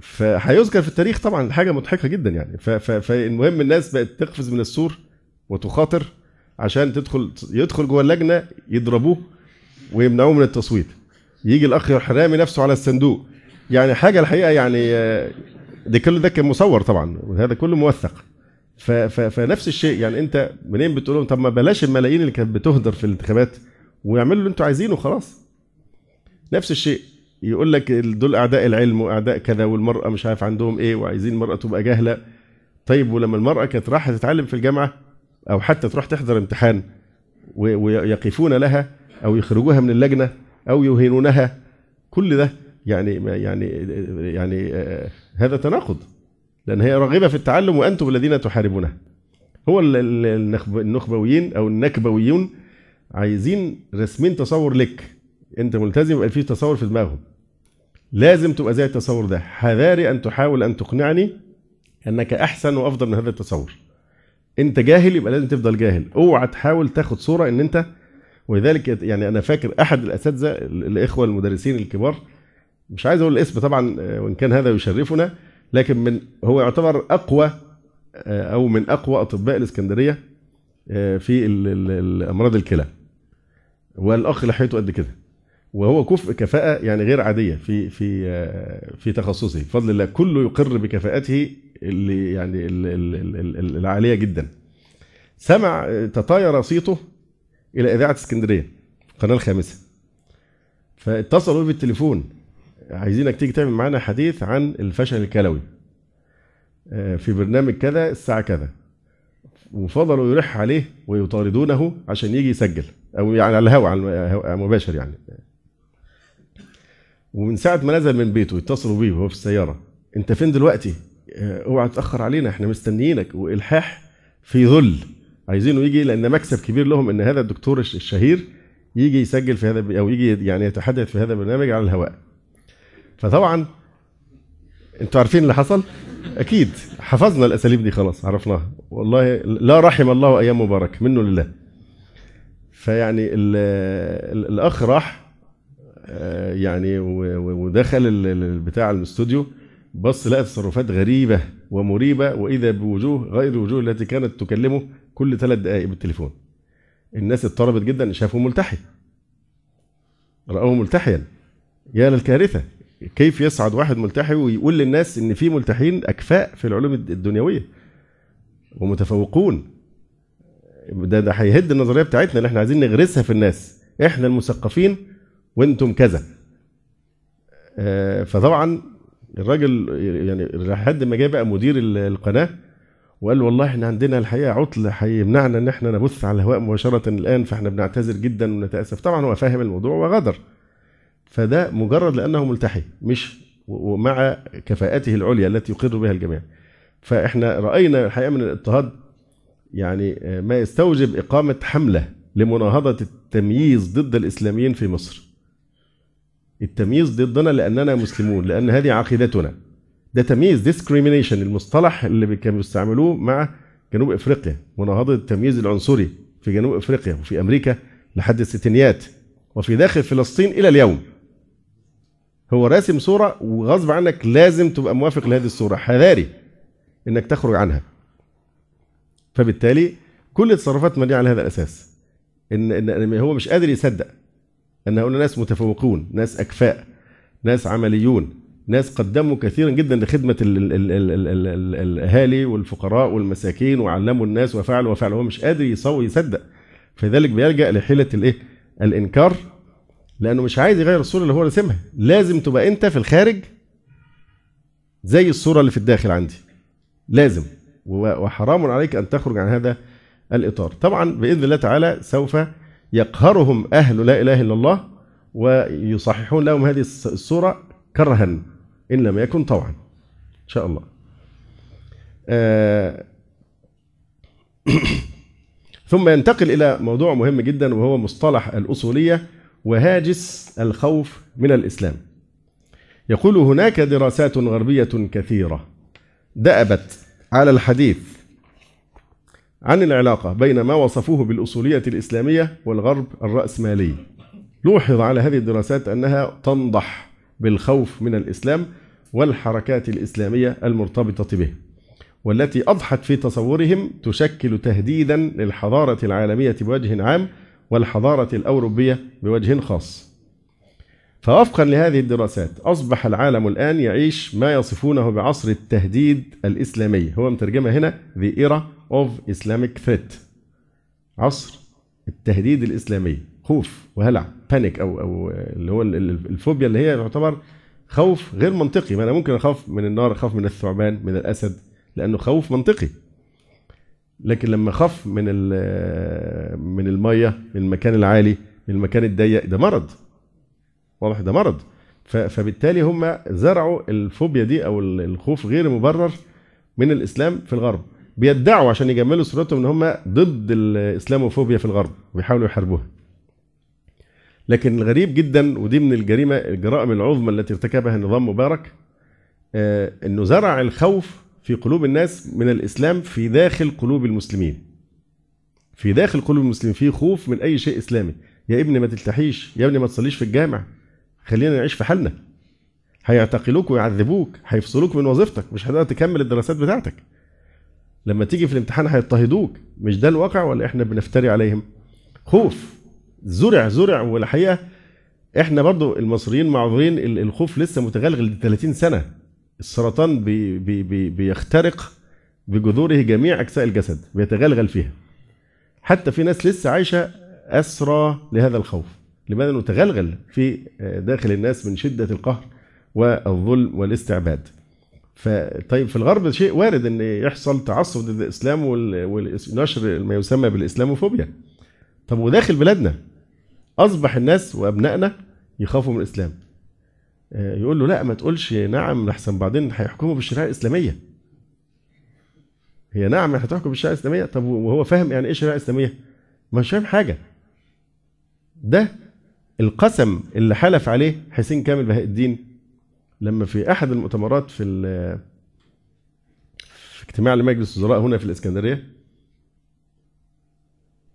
فهيذكر في التاريخ طبعا حاجة مضحكة جدا يعني. فالمهم الناس بقت تقفز من السور وتخاطر عشان تدخل يدخل جوه اللجنة يضربوه ويمنعوه من التصويت. يجي الأخ رامي نفسه على الصندوق. يعني حاجة الحقيقة يعني ده كل ده كان مصور طبعا. وهذا كله موثق. فنفس الشيء يعني انت منين بتقول لهم طب ما بلاش الملايين اللي كانت بتهدر في الانتخابات ويعملوا اللي أنتوا عايزينه خلاص نفس الشيء يقول لك دول أعداء العلم وأعداء كذا والمرأة مش عارف عندهم إيه وعايزين المرأة تبقى جاهلة. طيب ولما المرأة كانت رايحه تتعلم في الجامعة أو حتى تروح تحضر امتحان ويقفون لها أو يخرجوها من اللجنة أو يهينونها كل ده يعني يعني يعني آه، هذا تناقض. لأن هي راغبة في التعلم وأنتم الذين تحاربونها. هو النخبويين أو النكبويون عايزين رسمين تصور لك. أنت ملتزم يبقى في تصور في دماغهم. لازم تبقى زي التصور ده. حذاري أن تحاول أن تقنعني أنك أحسن وأفضل من هذا التصور. أنت جاهل يبقى لازم تفضل جاهل. أوعى تحاول تاخد صورة إن أنت ولذلك يعني أنا فاكر أحد الأساتذة الإخوة المدرسين الكبار مش عايز أقول الاسم طبعا آه، وإن كان هذا يشرفنا لكن من هو يعتبر أقوى آه، أو من أقوى أطباء الإسكندرية آه، في الامراض الكلى. والأخ لحيته قد كده. وهو كفء كفاءة يعني غير عادية في في في تخصصه. بفضل الله كله يقر بكفاءته اللي يعني العالية جدا. سمع تطاير صيته إلى إذاعة إسكندرية القناه الخامسة. فاتصلوا بالتليفون. عايزينك تيجي تعمل معانا حديث عن الفشل الكلوي. آه، في برنامج كذا الساعة كذا. وفضلوا يلح عليه ويطاردونه عشان يجي يسجل. أو يعني على الهواء على مباشر يعني. ومن ساعة ما نزل من بيته يتصلوا بيه وهو في السيارة أنت فين دلوقتي؟ آه، اوعى تأخر علينا إحنا مستنيينك. والحاح في ذل عايزينه يجي لأن مكسب كبير لهم إن هذا الدكتور الشهير يجي يسجل في هذا أو يجي يعني يتحدث في هذا البرنامج على الهواء. فطبعا أنتوا عارفين اللي حصل؟ أكيد. حفظنا الأساليب دي خلاص عرفناها. والله لا رحم الله أيام مبارك منه لله. فيعني الأخ راح آه، يعني ودخل البتاع الاستوديو بص لقى تصرفات غريبة ومريبة وإذا بوجوه غير الوجوه التي كانت تكلمه كل ثلاث دقائق بالتليفون. الناس اضطربت جدا شافوه ملتحي. رأوه ملتحيا. يا للكارثة. كيف يصعد واحد ملتحي ويقول للناس إن في ملتحين أكفاء في العلوم الدنيوية ومتفوقون. ده ده هيهد النظرية بتاعتنا اللي إحنا عايزين نغرسها في الناس. إحنا المثقفين وإنتم كذا. آه، فطبعا الراجل يعني لحد ما جه بقى مدير القناة وقال والله إحنا عندنا الحقيقة عطل هيمنعنا إن إحنا نبث على الهواء مباشرة الآن فإحنا بنعتذر جدا ونتأسف. طبعا هو فاهم الموضوع وغدر. فده مجرد لأنه ملتحي مش ومع كفاءته العليا التي يقر بها الجميع. فإحنا رأينا الحقيقة من الاضطهاد يعني ما يستوجب إقامة حملة لمناهضة التمييز ضد الإسلاميين في مصر. التمييز ضدنا لأننا مسلمون لأن هذه عقيدتنا. ده تمييز ديسكريمينيشن المصطلح اللي كانوا بيستعملوه مع جنوب إفريقيا مناهضة التمييز العنصري في جنوب إفريقيا وفي أمريكا لحد الستينيات وفي داخل فلسطين إلى اليوم. هو راسم صورة وغصب عنك لازم تبقى موافق لهذه الصورة حذاري إنك تخرج عنها. فبالتالي كل التصرفات مبنية على هذا الأساس إن إن هو مش قادر يصدق إن هؤلاء ناس متفوقون ناس أكفاء ناس عمليون ناس قدموا كثيرا جدا لخدمة الأهالي والفقراء والمساكين وعلموا الناس وفعلوا وفعلوا هو مش قادر يصدق. فذلك بيلجأ لحيلة الإيه؟ الإنكار لأنه مش عايز يغير الصورة اللي هو رسمها. لازم تبقى أنت في الخارج زي الصورة اللي في الداخل عندي. لازم. وحرام عليك أن تخرج عن هذا الإطار. طبعا بإذن الله تعالى سوف يقهرهم أهل لا إله إلا الله ويصححون لهم هذه الصورة كرها إن لم يكن طوعا إن شاء الله. آه *clears throat* ثم ينتقل إلى موضوع مهم جدا وهو مصطلح الأصولية. وهاجس الخوف من الإسلام. يقول هناك دراسات غربية كثيرة دأبت على الحديث عن العلاقة بين ما وصفوه بالأصولية الإسلامية والغرب الرأسمالي. لوحظ على هذه الدراسات أنها تنضح بالخوف من الإسلام والحركات الإسلامية المرتبطة به. والتي أضحت في تصورهم تشكل تهديدا للحضارة العالمية بوجه عام والحضارة الأوروبية بوجه خاص. فوفقا لهذه الدراسات أصبح العالم الآن يعيش ما يصفونه بعصر التهديد الإسلامي. هو مترجمة هنا The Era of Islamic Threat. عصر التهديد الإسلامي. خوف وهلع بانيك أو أو اللي هو الفوبيا اللي هي تعتبر خوف غير منطقي. ما أنا ممكن أخاف من النار أخاف من الثعبان من الأسد لأنه خوف منطقي. لكن لما خاف من من المية من المكان العالي من المكان الضيق ده مرض. واضح؟ ده مرض. فبالتالي هم زرعوا الفوبيا دي أو الخوف غير مبرر من الإسلام في الغرب. بيدعوا عشان يجملوا صورتهم إن هم ضد الإسلاموفوبيا في الغرب وبيحاولوا يحاربوها. لكن الغريب جدا ودي من الجريمة الجرائم العظمى التي ارتكبها النظام مبارك آه، إنه زرع الخوف في قلوب الناس من الإسلام في داخل قلوب المسلمين. في داخل قلوب المسلمين في خوف من أي شيء إسلامي. يا ابني ما تلتحيش يا ابني ما تصليش في الجامع. خلينا نعيش في حالنا. هيعتقلوك ويعذبوك هيفصلوك من وظيفتك مش هتقدر تكمل الدراسات بتاعتك. لما تيجي في الامتحان هيضطهدوك. مش ده الواقع ولا إحنا بنفتري عليهم؟ خوف. زرع زرع والحقيقة إحنا برضو المصريين معذورين الخوف لسه متغلغل 30 سنة. السرطان بي بي بي بيخترق بجذوره جميع أجزاء الجسد بيتغلغل فيها. حتى في ناس لسه عايشة أسرى لهذا الخوف. لماذا؟ انه تغلغل في داخل الناس من شدة القهر والظلم والاستعباد. فطيب في الغرب شيء وارد إن يحصل تعصب ضد الإسلام ونشر ما يسمى بالإسلاموفوبيا. طب وداخل بلادنا أصبح الناس وأبنائنا يخافوا من الإسلام. آه، يقول له لا ما تقولش نعم لحسن بعدين هيحكموا بالشريعة الإسلامية. هي نعم هتحكم بالشريعة الإسلامية؟ طب وهو فاهم يعني إيه شريعة إسلامية؟ مش فاهم حاجة. ده القسم اللي حلف عليه حسين كامل بهاء الدين لما في أحد المؤتمرات في في اجتماع لمجلس الوزراء هنا في الإسكندرية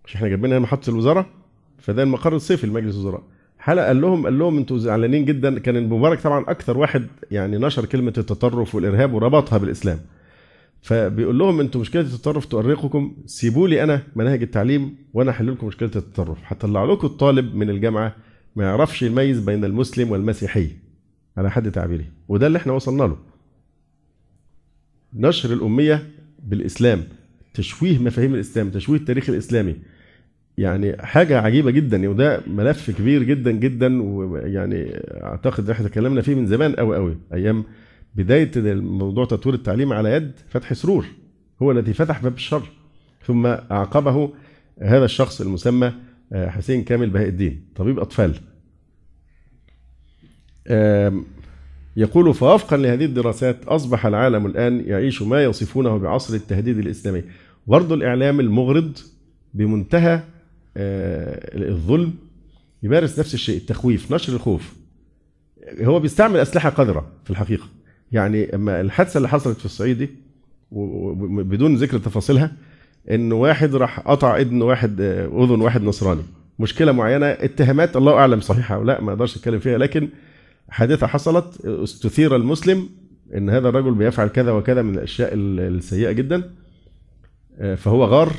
مش إحنا جايبين هنا محطة الوزاره فده المقر الصيفي لمجلس الوزراء. حلقه قال لهم قال لهم أنتوا زعلانين جدا. كان المبارك طبعا أكثر واحد يعني نشر كلمة التطرف والإرهاب وربطها بالإسلام. فبيقول لهم أنتوا مشكلة التطرف تؤرقكم سيبوا لي أنا مناهج التعليم وأنا أحل لكم مشكلة التطرف. هطلع لكم الطالب من الجامعة ما يعرفش يميز بين المسلم والمسيحي. على حد تعبيره وده اللي إحنا وصلنا له. نشر الأمية بالإسلام تشويه مفاهيم الإسلام تشويه التاريخ الإسلامي. يعني حاجة عجيبة جدا وده ملف كبير جدا جدا ويعني أعتقد إحنا تكلمنا فيه من زمان قوي قوي أيام بداية موضوع تطوير التعليم على يد فتحي سرور. هو الذي فتح باب الشر. ثم أعقبه هذا الشخص المسمى آه، حسين كامل بهاء الدين طبيب أطفال. يقول فوفقا لهذه الدراسات أصبح العالم الآن يعيش ما يصفونه بعصر التهديد الإسلامي. برضو الإعلام المغرض بمنتهى الظلم يمارس نفس الشيء التخويف نشر الخوف. هو بيستعمل أسلحة قذرة في الحقيقة. يعني أما الحادثة اللي حصلت في الصعيد دي بدون ذكر تفاصيلها إن واحد راح قطع اذن واحد آه، أذن واحد نصراني. مشكلة معينة اتهامات الله أعلم صحيحة أو لا ما أقدرش أتكلم فيها لكن حادثة حصلت استثير المسلم إن هذا الرجل بيفعل كذا وكذا من الأشياء السيئة جدا آه، فهو غار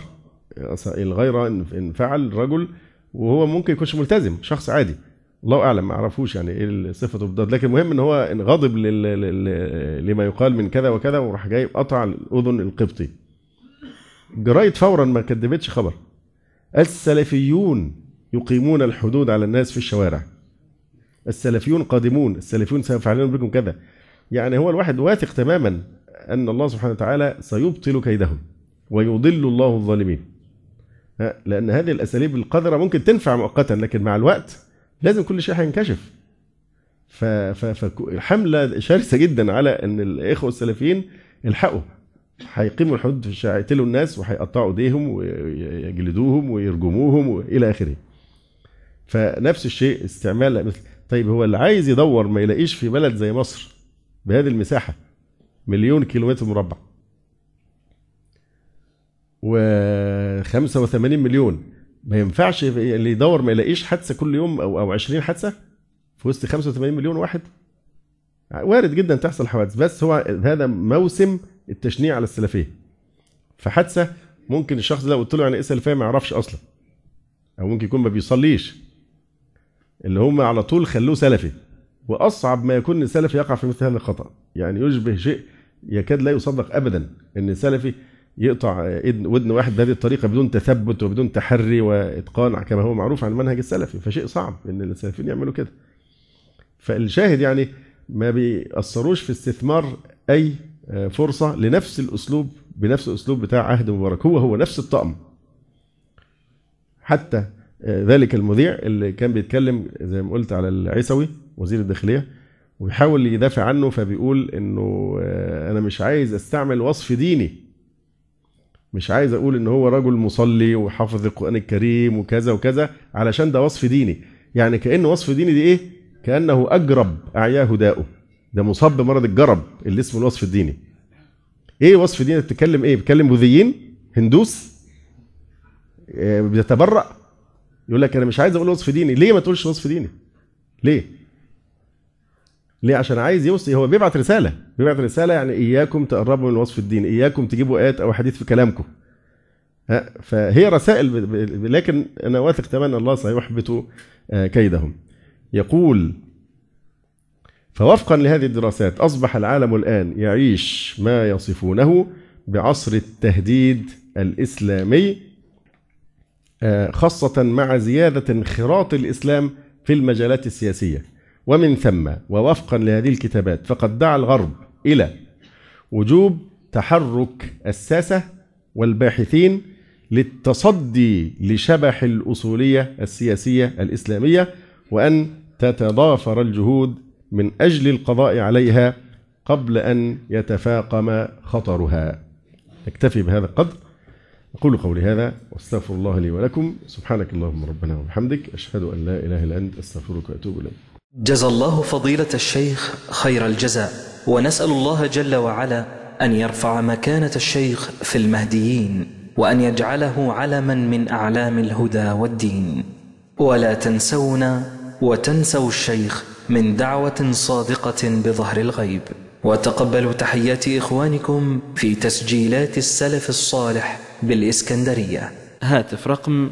الغيره إن فعل رجل وهو ممكن يكونش ملتزم شخص عادي. الله أعلم ما أعرفوش يعني إيه صفته بالضبط لكن المهم إن هو غضب لما يقال من كذا وكذا وراح جاي قطع الأذن القبطي. الجرايد فورا ما كدبتش خبر. السلفيون يقيمون الحدود على الناس في الشوارع. السلفيون قادمون السلفيون سيفعلون بكم كذا. يعني هو الواحد واثق تماما أن الله سبحانه وتعالى سيبطل كيدهم ويضل الله الظالمين. لأن هذه الأساليب القذرة ممكن تنفع مؤقتا لكن مع الوقت لازم كل شيء هينكشف فحملة شرسة جدا على أن الإخوة السلفيين الحقوا هيقيموا الحدود في الشارع يقتلوا الناس وهيقطعوا إيديهم ويجلدوهم ويرجموهم وإلى آخره. فنفس الشيء استعمال مثل طيب هو اللي عايز يدور ما يلاقيش في بلد زي مصر بهذه المساحة مليون كيلومتر مربع و 85 مليون. ما ينفعش اللي يدور ما يلاقيش حادثة كل يوم أو أو 20 حادثة في وسط 85 مليون واحد. وارد جدا تحصل حوادث بس هو هذا موسم التشنيع على السلفية. فحادثة ممكن الشخص ده قلت له يعني إيه سلفية ما يعرفش أصلا أو ممكن يكون ما بيصليش. اللي هم على طول خلوه سلفي. وأصعب ما يكون سلفي يقع في مثل هذا الخطأ. يعني يشبه شيء يكاد لا يصدق ابدا إن سلفي يقطع ودن واحد بهذه الطريقة بدون تثبت وبدون تحري وإتقان كما هو معروف عن المنهج السلفي فشيء صعب إن السلفيين يعملوا كده. فالشاهد يعني ما بيأثروش في استثمار أي فرصة لنفس الأسلوب بنفس الأسلوب بتاع عهد مبارك. هو هو نفس الطقم. حتى ذلك المذيع اللي كان بيتكلم زي ما قلت على العيسوي وزير الداخلية وبيحاول يدافع عنه فبيقول إنه أنا مش عايز أستعمل وصف ديني مش عايز أقول إن هو رجل مصلي وحافظ القرآن الكريم وكذا وكذا علشان ده وصف ديني. يعني كانه وصف ديني دي إيه؟ كأنه أجرب أعياه داؤه. ده مصاب بمرض الجرب اللي اسمه الوصف الديني. إيه وصف ديني؟ بتتكلم إيه؟ بتتكلم بوذيين؟ هندوس؟ آه، بيتبرأ؟ يقول لك أنا مش عايز أقول وصف ديني. ليه ما تقولش وصف ديني؟ ليه؟ ليه؟ عشان عايز يوصي هو بيبعت رسالة. بيبعت رسالة يعني إياكم تقربوا من الوصف الديني إياكم تجيبوا آيات أو حديث في كلامكم. فهي رسائل لكن أنا واثق تماما الله سيحبط آه، كيدهم. يقول فوفقا لهذه الدراسات أصبح العالم الآن يعيش ما يصفونه بعصر التهديد الإسلامي آه، خاصة مع زيادة انخراط الإسلام في المجالات السياسية. ومن ثم ووفقا لهذه الكتابات فقد دعا الغرب إلى وجوب تحرك الساسة والباحثين للتصدي لشبح الأصولية السياسية الإسلامية وأن تتضافر الجهود من أجل القضاء عليها قبل أن يتفاقم خطرها. نكتفي بهذا القدر. أقول قولي هذا واستغفر الله لي ولكم. سبحانك اللهم ربنا وبحمدك. أشهد أن لا إله إلا أنت. أستغفرك وأتوب إليك. جزى الله فضيلة الشيخ خير الجزاء ونسأل الله جل وعلا أن يرفع مكانة الشيخ في المهديين وأن يجعله علما من أعلام الهدى والدين. ولا تنسونا وتنسوا الشيخ من دعوة صادقة بظهر الغيب. وتقبلوا تحيات إخوانكم في تسجيلات السلف الصالح بالإسكندرية. هاتف رقم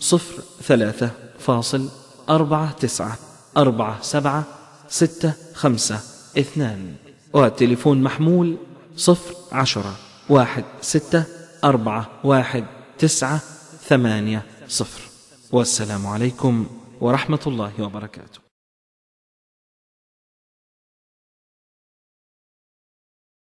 صفر ثلاثة فاصل أربعة تسعة. أربعة سبعة ستة خمسة اثنان. والتليفون محمول صفر عشرة واحد ستة أربعة واحد تسعة ثمانية صفر. والسلام عليكم ورحمة الله وبركاته.